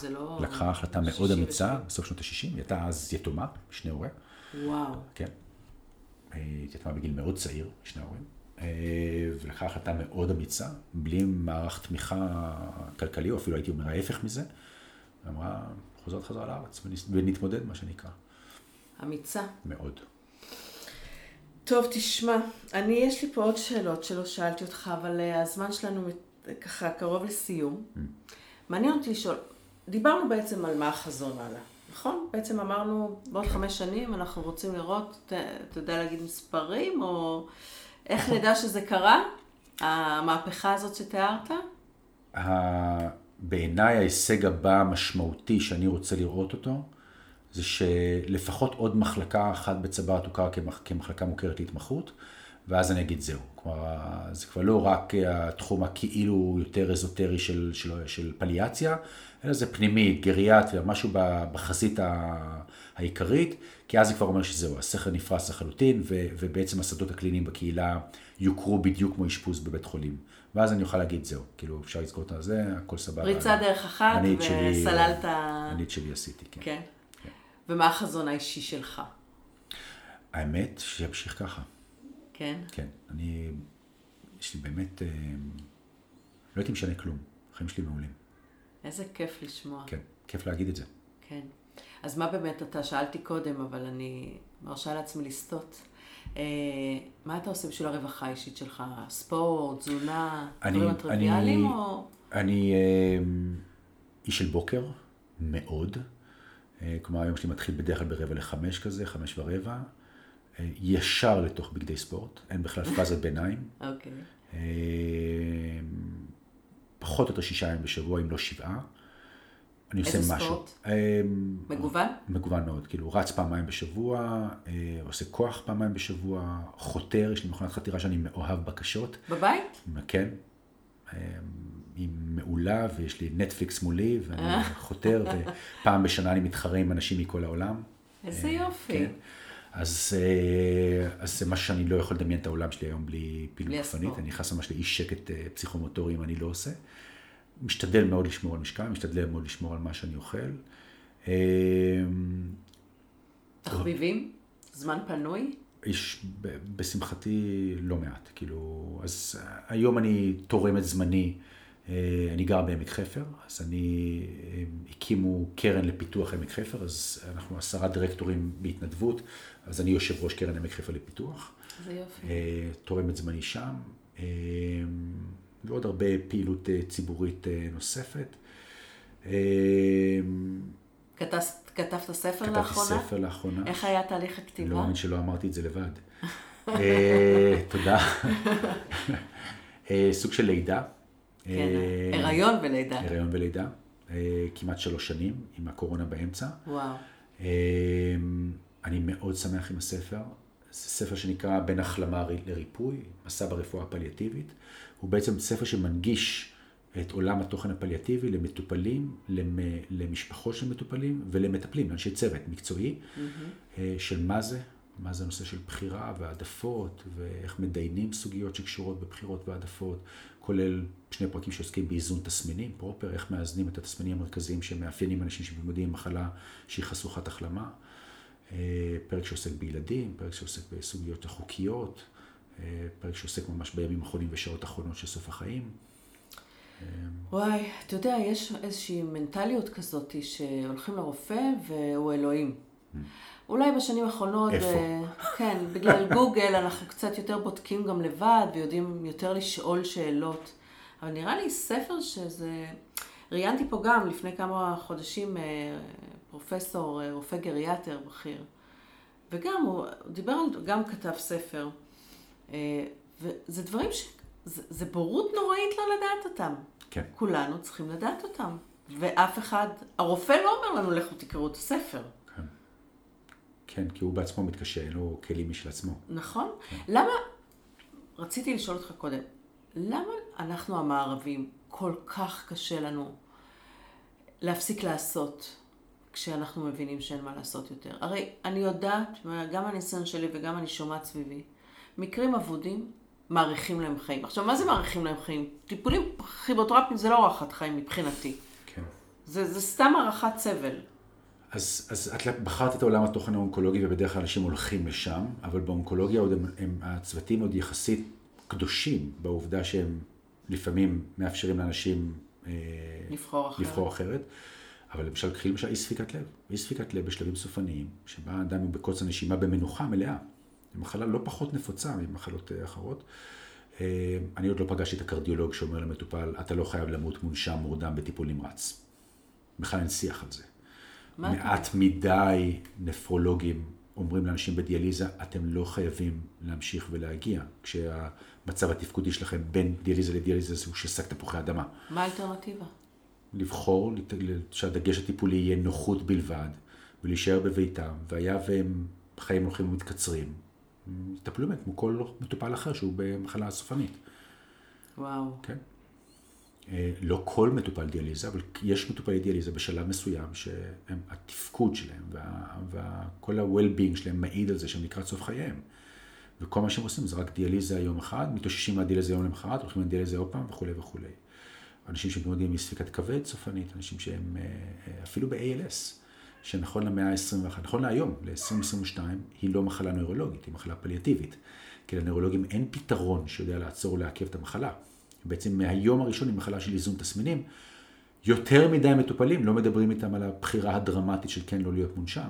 זה לא... לקחה החלטה מאוד אמיצה בסוף שנות ה-60, היא הייתה אז יתומה, שני הוריה. וואו. כן. היא יתומה בגיל מאוד צעיר, שני הורים. אה, ולקחה החלטה מאוד אמיצה, בלי מערך תמיכה כלכלי, או אפילו הייתי אומר ההפך מזה. ואמרה, חוזרת חזרה לארץ ונתמודד, מה שנקרא. אמיצה. מאוד. טוב, תשמע, אני, יש לי פה עוד שאלות שלא שאלתי אותך, אבל uh, הזמן שלנו ככה קרוב לסיום. Mm. מעניין אותי לשאול, דיברנו בעצם על מה החזון הלאה, נכון? בעצם אמרנו, בעוד חמש שנים אנחנו רוצים לראות, אתה יודע להגיד מספרים, או איך. נדע שזה קרה? המהפכה הזאת שתיארת? בעיניי ההישג הבא המשמעותי שאני רוצה לראות אותו, זה שלפחות עוד מחלקה אחת בצבא תוכר כמח, כמחלקה מוכרת להתמחות, ואז אני אגיד זהו. כלומר, זה כבר לא רק התחום הכאילו יותר אזוטרי של, של, של פליאציה, אלא זה פנימית, גריאטריה, משהו בחזית העיקרית, כי אז זה כבר אומר שזהו, הסכר נפרס לחלוטין, ו, ובעצם השדות הקליניים בקהילה יוכרו בדיוק כמו אשפוז בבית חולים. ואז אני אוכל להגיד זהו, כאילו אפשר לזכור את הזה, הכל סבבה. ריצה דרך אחת וסללת... אני את שלי עשיתי, כן. כן. ומה החזון האישי שלך? האמת, שימשיך ככה. כן? כן, אני, יש לי באמת, אה, לא הייתי משנה כלום, החיים שלי מעולים. איזה כיף לשמוע. כן, כיף להגיד את זה. כן. אז מה באמת אתה, שאלתי קודם, אבל אני מרשה לעצמי לסטות. אה, מה אתה עושה בשביל הרווחה האישית שלך? ספורט, תזונה, דברים הטריוויאליים או... אני אה, איש של בוקר, מאוד. אה, כלומר, היום שלי מתחיל בדרך כלל ברבע לחמש כזה, חמש ורבע. ישר לתוך בגדי ספורט, אין בכלל פאזת ביניים. אוקיי. אה, פחות או יותר שישה ימים בשבוע, אם לא שבעה. אני עושה איזה משהו. ספורט? אה, מגוון? מגוון מאוד, כאילו רץ פעמיים בשבוע, אה, עושה כוח פעמיים בשבוע, חותר, יש לי מכונת חתירה שאני מאוהב בקשות, בבית? כן, היא מעולה ויש לי נטפליקס מולי ואני [LAUGHS] חותר ופעם בשנה אני מתחרה עם אנשים מכל העולם. איזה יופי. כן. אז, אה, אז זה משהו שאני לא יכול לדמיין את העולם שלי היום בלי פעילות גופנית. אני נכנס ממש לאי שקט אה, פסיכומוטורי אם אני לא עושה. משתדל מאוד לשמור על משקל, משתדל מאוד לשמור על מה שאני אוכל. אה, תחביבים? זמן פנוי? יש בשמחתי לא מעט, כאילו, אז היום אני תורם את זמני, אני גר בעמק חפר, אז אני, אה, הקימו קרן לפיתוח עמק חפר, אז אנחנו עשרה דירקטורים בהתנדבות, אז אני יושב ראש קרן עמק חפר לפיתוח, איזה יופי. אה, תורם את זמני שם, אה, ועוד הרבה פעילות אה, ציבורית אה, נוספת. אה, כתבת- כתבת ספר כתבתי לאחרונה? ספר לאחרונה. איך היה תהליך לא הכתיבה? מאמין שלא אמרתי את זה לבד. [LAUGHS] אה, תודה. [LAUGHS] אה, סוג של לידה. כן, אה, הריון ולידה. הריון ולידה. אה, כמעט שלוש שנים, עם הקורונה באמצע. וואו. אה, אני מאוד שמח עם הספר. זה ספר שנקרא בין החלמה לריפוי, מסע ברפואה הפליאטיבית. הוא בעצם ספר שמנגיש את עולם התוכן הפליאטיבי למטופלים, למ- למשפחות של מטופלים ולמטפלים, לאנשי צוות מקצועי, אה, של מה זה, מה זה הנושא של בחירה והעדפות, ואיך מדיינים סוגיות שקשורות בבחירות והעדפות, כולל שני פרקים שעוסקים באיזון תסמינים, פרופר, איך מאזנים את התסמינים המרכזיים שמאפיינים אנשים שמתמודדים עם מחלה שהיא חשוכת החלמה. אה, פרק שעוסק בילדים, פרק שעוסק בסוגיות החוקיות, אה, פרק שעוסק ממש בימים האחרונים ושעות האחרונות של סוף החיים. וואי, אתה יודע, יש איזושהי מנטליות כזאת שהולכים לרופא והוא אלוהים. אולי בשנים האחרונות, איפה? כן, בגלל גוגל אנחנו קצת יותר בודקים גם לבד ויודעים יותר לשאול שאלות. אבל נראה לי ספר שזה... ראיינתי פה גם לפני כמה חודשים אה, פרופסור, אה, רופא גריאטר בכיר, וגם הוא דיבר על, גם כתב ספר. אה, וזה דברים ש... זה, זה בורות נוראית לא לדעת אותם. כן. כולנו צריכים לדעת אותם. ואף אחד, הרופא לא אומר לנו, לכו תקראו את הספר. כן. כן, כי הוא בעצמו מתקשה, אין לו כלים משל עצמו. נכון? למה, רציתי לשאול אותך קודם, למה אנחנו המערבים כל כך קשה לנו להפסיק לעשות כשאנחנו מבינים שאין מה לעשות יותר? הרי אני יודעת, גם הניסיון שלי וגם אני שומעת סביבי, מקרים אבודים מאריכים להם חיים. עכשיו, מה זה מאריכים להם חיים? טיפולים כימותרפיים זה לא הארכת חיים מבחינתי. כן. זה, זה סתם הארכת סבל. אז, אז את בחרת את עולם התוכן האונקולוגי ובדרך כלל אנשים הולכים לשם, אבל באונקולוגיה עוד הם, הם, הצוותים עוד יחסית קדושים בעובדה שהם לפעמים מאפשרים לאנשים אה, לבחור אחרת. לבחור אחרת. אבל למשל, קחי למשל אי ספיקת לב. אי ספיקת לב בשלבים סופניים, שבה אדם הוא בקוצר נשימה במנוחה מלאה. היא מחלה לא פחות נפוצה ממחלות אה, אחרות. אה, אני עוד לא פגשתי את הקרדיולוג שאומר למטופל, אתה לא חייב למות מונשם מורדם בטיפול נמרץ. בכלל אין שיח על זה. מעט מדי נפרולוגים אומרים לאנשים בדיאליזה, אתם לא חייבים להמשיך ולהגיע, כשהמצב התפקודי שלכם בין דיאליזה לדיאליזה הוא ששק תפוחי אדמה. מה האלטרנטיבה? לבחור שהדגש הטיפולי יהיה נוחות בלבד, ולהישאר בביתם, והיה והם חיים הולכים ומתקצרים, יטפלו בהם כמו כל מטופל אחר שהוא במחלה סופנית. וואו. כן. אה, לא כל מטופל דיאליזה, אבל יש מטופלי דיאליזה בשלב מסוים שהתפקוד שלהם וכל ה-well-being שלהם מעיד על זה שהם לקראת סוף חייהם. וכל מה שהם עושים זה רק דיאליזה יום אחד, מתאוששים מהדיאליזה יום למחרת, הולכים לדיאליזה עוד פעם וכולי וכולי. אנשים שמתמודדים עם ספיקת כבד סופנית, אנשים שהם אה, אה, אפילו ב-ALS, שנכון למאה ה-21, נכון להיום, ל-2022, היא לא מחלה נוירולוגית, היא מחלה פליאטיבית. כי לנוירולוגים אין פתרון שיודע לעצור או לעכב את המחלה. בעצם מהיום הראשון היא מחלה של איזון תסמינים. יותר מדי מטופלים לא מדברים איתם על הבחירה הדרמטית של כן לא להיות מונשם.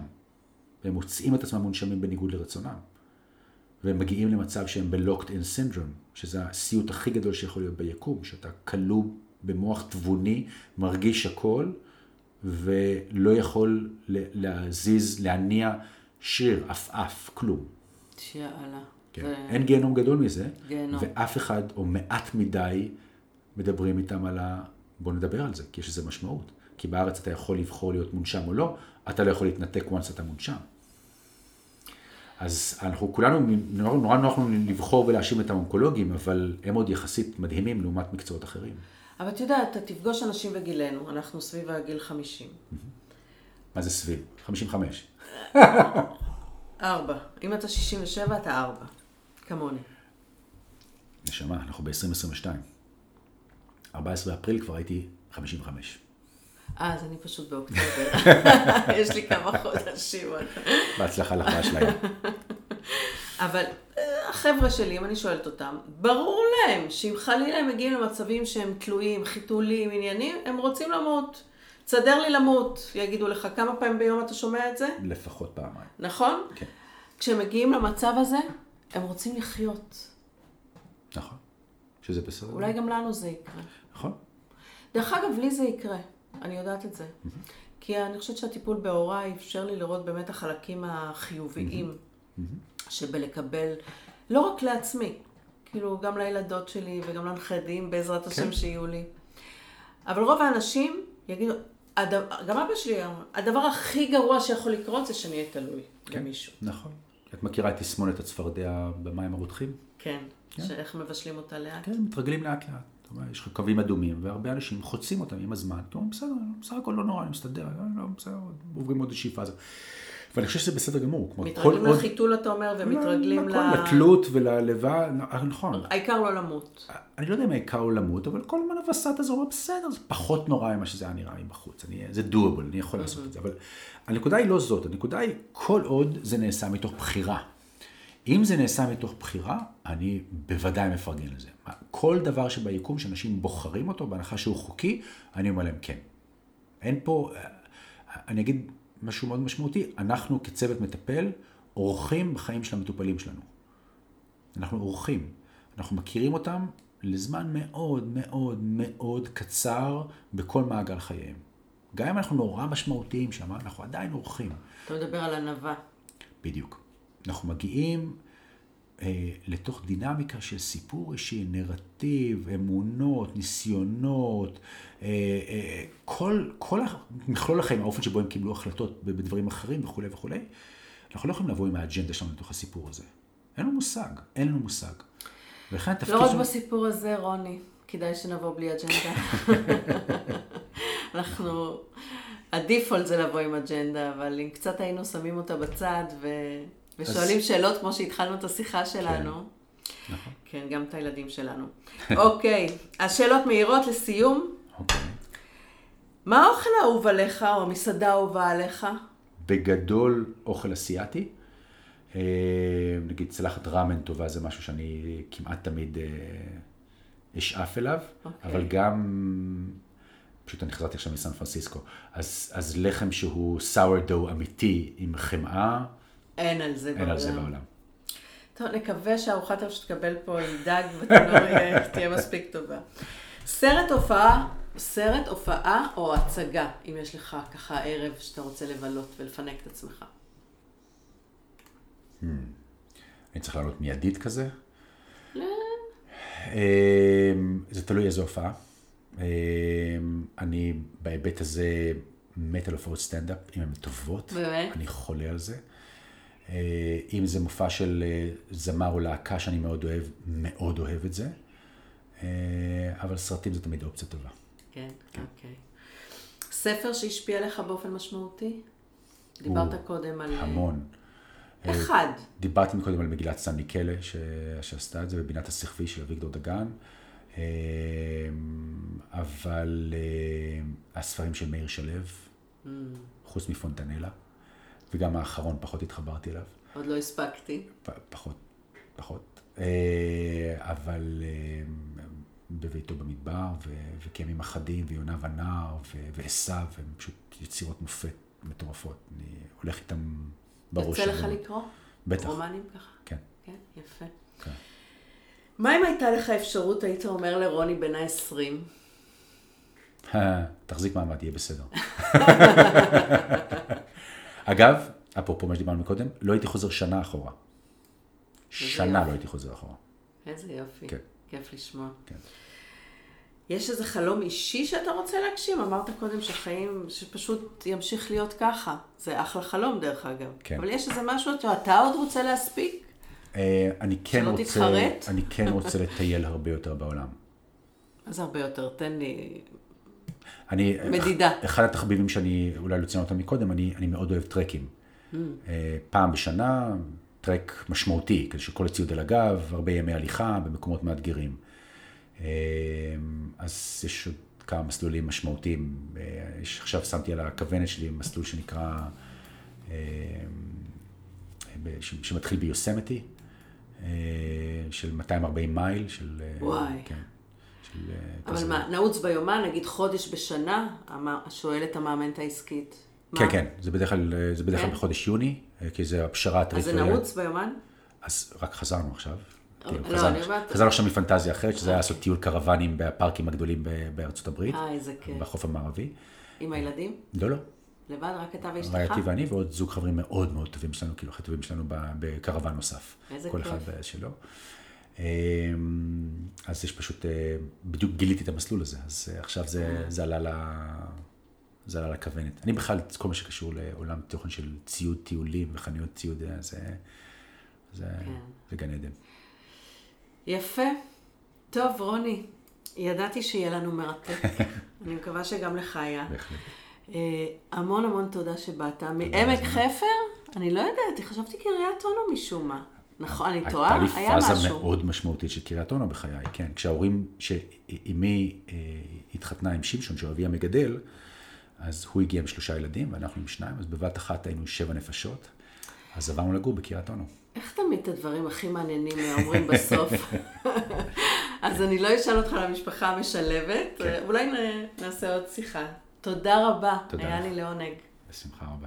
והם מוצאים את עצמם מונשמים בניגוד לרצונם. והם מגיעים למצב שהם ב-locked in syndrome, שזה הסיוט הכי גדול שיכול להיות ביקום, שאתה כלוא במוח תבוני, מרגיש הכל, ולא יכול להזיז, להניע שריר, עפעף, כלום. שיאללה. כן. זה... אין גיהנום גדול מזה, גיהנום. ואף אחד, או מעט מדי, מדברים איתם על ה... בוא נדבר על זה, כי יש לזה משמעות. כי בארץ אתה יכול לבחור להיות מונשם או לא, אתה לא יכול להתנתק once אתה מונשם. אז אנחנו כולנו, נורא נורא נוח לנו לבחור ולהאשים את האונקולוגים, אבל הם עוד יחסית מדהימים לעומת מקצועות אחרים. אבל אתה יודע, אתה תפגוש אנשים בגילנו, אנחנו סביב הגיל 50. מה זה סביב? 55. ארבע. אם אתה 67, אתה ארבע. כמוני. נשמה, אנחנו ב-2022. 14 באפריל כבר הייתי 55. אז אני פשוט באוקטובר. [LAUGHS] יש לי כמה חודשים. בהצלחה לך באשליה. [LAUGHS] אבל אה, החבר'ה שלי, אם אני שואלת אותם, ברור להם שאם חלילה הם מגיעים למצבים שהם תלויים, חיתולים, עניינים, הם רוצים למות. תסדר לי למות, יגידו לך, כמה פעמים ביום אתה שומע את זה? לפחות פעמיים. נכון? כן. כשהם מגיעים למצב הזה, הם רוצים לחיות. נכון. שזה בסדר. אולי גם לנו זה יקרה. נכון. דרך אגב, לי זה יקרה. אני יודעת את זה. כי אני חושבת שהטיפול בהוריי אפשר לי לראות באמת החלקים החיוביים שבלקבל, לא רק לעצמי, כאילו גם לילדות שלי וגם לנכדים, בעזרת השם כן. שיהיו לי. אבל רוב האנשים יגידו, הדבר, גם אבא שלי אמר, הדבר הכי גרוע שיכול לקרות זה שאני אהיה תלוי כן, במישהו. נכון. את מכירה את תסמונת הצפרדע במים הרותחים? כן, כן. שאיך מבשלים אותה לאט. כן, מתרגלים לאט לאט. יש לך קווים אדומים, והרבה אנשים חוצים אותם עם הזמן. אתה אומר, בסדר, בסך הכל לא נורא, אני מסתדר, לא, לא, בסדר, עוברים עוד איזושהי פאזה. ואני חושב שזה בסדר גמור. מתרגלים לחיתול. אתה אומר, ומתרגלים ל... לתלות וללבה, נכון. העיקר לא למות. אני לא יודע אם העיקר לא למות, אבל כל הזמן הווסת הזה אומר, בסדר, זה פחות נורא ממה שזה היה נראה לי בחוץ. זה doable, אני יכול לעשות את זה. אבל הנקודה היא לא זאת, הנקודה היא, כל עוד זה נעשה מתוך בחירה. אם זה נעשה מתוך בחירה, אני בוודאי מפרגן לזה. כל דבר שביקום שאנשים בוחרים אותו, בהנחה שהוא חוקי, אני אומר להם כן. אין פה, אני אגיד משהו מאוד משמעותי, אנחנו כצוות מטפל, אורחים בחיים של המטופלים שלנו. אנחנו אורחים. אנחנו מכירים אותם לזמן מאוד מאוד מאוד קצר בכל מעגל חייהם. גם אם אנחנו נורא משמעותיים שם, אנחנו עדיין אורחים. אתה מדבר על ענווה. בדיוק. אנחנו מגיעים אה, לתוך דינמיקה של סיפור אישי, נרטיב, אמונות, ניסיונות, אה, אה, כל, כל מכלול החיים, האופן שבו הם קיבלו החלטות בדברים אחרים וכולי וכולי, אנחנו לא יכולים לבוא עם האג'נדה שלנו לתוך הסיפור הזה. אין לנו מושג, אין לנו מושג. ולכן התפקיד לא רק בסיפור הזה, רוני, כדאי שנבוא בלי אג'נדה. [LAUGHS] אנחנו, הדיפולט זה לבוא עם אג'נדה, אבל אם קצת היינו שמים אותה בצד ו... ושואלים אז... שאלות כמו שהתחלנו את השיחה שלנו. כן, נכון. כן, גם את הילדים שלנו. [LAUGHS] אוקיי, אז שאלות מהירות לסיום. אוקיי. מה האוכל האהוב עליך, או המסעדה האהובה עליך? בגדול, אוכל אסיאתי. אה, נגיד צלחת ראמן טובה זה משהו שאני כמעט תמיד אה, אשאף אליו, אוקיי. אבל גם, פשוט אני חזרתי עכשיו מסן פרנסיסקו, אז, אז לחם שהוא סאורדו אמיתי עם חמאה. אין על זה אין בעולם. אין על זה בעולם. טוב, נקווה שהארוחת היום שתקבל פה עם דג ותנור [LAUGHS] תהיה מספיק טובה. סרט הופעה, סרט הופעה או הצגה, אם יש לך ככה ערב שאתה רוצה לבלות ולפנק את עצמך. אני צריך לעלות מיידית כזה? לא. אמ, זה תלוי איזו הופעה. אמ, אני בהיבט הזה מת על הופעות סטנדאפ, אם הן טובות. באמת? אני חולה על זה. אה, אם זה מופע של אה, זמר או להקה שאני מאוד אוהב, מאוד אוהב את זה. אה, אבל סרטים זה תמיד אופציה טובה. כן, אוקיי. ספר שהשפיע עליך באופן משמעותי? דיברת קודם על... המון. אחד. דיברתי קודם על מגילת סן מיקלה, ש... שעשתה את זה בבינת השכפי של אביגדור דגן. אבל הספרים של מאיר שלו, Mm, חוץ מפונטנלה, וגם האחרון פחות התחברתי אליו. עוד לא הספקתי. פחות, פחות. אה, אבל אה, בביתו במדבר, ו- וכימים אחדים, ויונה ונער, ו- ועשו, הם פשוט יצירות מופת מטורפות. אני הולך איתם בראש. יוצא לך. לקרוא? בטח. רומנים ככה? כן. כן, יפה. כן. מה אם הייתה לך אפשרות, היית אומר לרוני בן ה-20? [LAUGHS] תחזיק מעמד, יהיה בסדר. [LAUGHS] אגב, אפרופו מה שדיברנו קודם, לא הייתי חוזר שנה אחורה. שנה יופי. לא הייתי חוזר אחורה. איזה יופי. כן. כיף לשמוע. כן. יש איזה חלום אישי שאתה רוצה להגשים? אמרת קודם שחיים, שפשוט ימשיך להיות ככה. זה אחלה חלום דרך אגב. כן. אבל יש איזה משהו שאתה עוד רוצה להספיק? אה, אני כן שלא רוצה, תתחרט? אני כן רוצה לטייל הרבה יותר בעולם. אז הרבה יותר, תן לי... אני, מדידה. אחד התחביבים שאני אולי לא ציין אותם מקודם, אני, אני מאוד אוהב טרקים. Mm. אה, פעם בשנה, טרק משמעותי, כדי שכל הציוד על הגב, הרבה ימי הליכה במקומות מאתגרים. אה, אז יש עוד כמה מסלולים משמעותיים. אה, יש, עכשיו שמתי על הכוונת שלי מסלול שנקרא, אה, שמתחיל ביוסמתי, אה, של 240 מייל, של... אה, וואי. כן, אה, אבל כזה. מה, נעוץ ביומן, נגיד חודש בשנה, שואלת המאמנת העסקית. כן? כן, זה בדרך כלל, זה בדרך כלל כן? בחודש יוני, אה, כי זה הפשרה אז זה הטריטוריאלית. נעוץ ביומן? אז רק חזרנו עכשיו. כאילו, לא, חזרנו- עכשיו מפנטזיה אחרת, שזה היה לעשות טיול קרוונים בפארקים הגדולים בארצות הברית, אה, איזה כיף. בחוף המערבי. עם הילדים? לא, לא. לבד? רק אתה ואשתך? רעייתי ואני ועוד זוג חברים מאוד מאוד טובים שלנו, כאילו הכי טובים שלנו בקרוון נוסף. איזה כל כיף. אחד שלו. אז יש פשוט, אה, בדיוק גיליתי את המסלול הזה, אז אה, עכשיו זה, זה עלה ל... זה עלה לכוונת. אני בכלל, כל מה שקשור לעולם תוכן של ציוד טיולים וחנויות ציוד, אה, זה, זה, כן. זה גן עדן. יפה. טוב, רוני, ידעתי שיהיה לנו מרתק. [LAUGHS] אני מקווה שגם לך היה. בהחלט. המון המון תודה שבאת. מעמק חפר? אני לא יודעת, חשבתי קריית אונו משום מה. נכון, אני טועה? הייתה היה לי פאזה משהו. מאוד משמעותית של קריית אונו בחיי, כן. כשההורים, שאימי אה, התחתנה עם שמשון, שהוא אבי המגדל, אז הוא הגיע עם שלושה ילדים, ואנחנו עם שניים, אז בבת אחת היינו שבע נפשות, אז עברנו לגור בקריית אונו. איך תמיד את הדברים הכי מעניינים אומרים בסוף? [LAUGHS] אז אני לא אשאל אותך על המשפחה המשלבת, כן. אולי נעשה עוד שיחה. תודה רבה, תודה היה לך. לי לעונג. בשמחה רבה.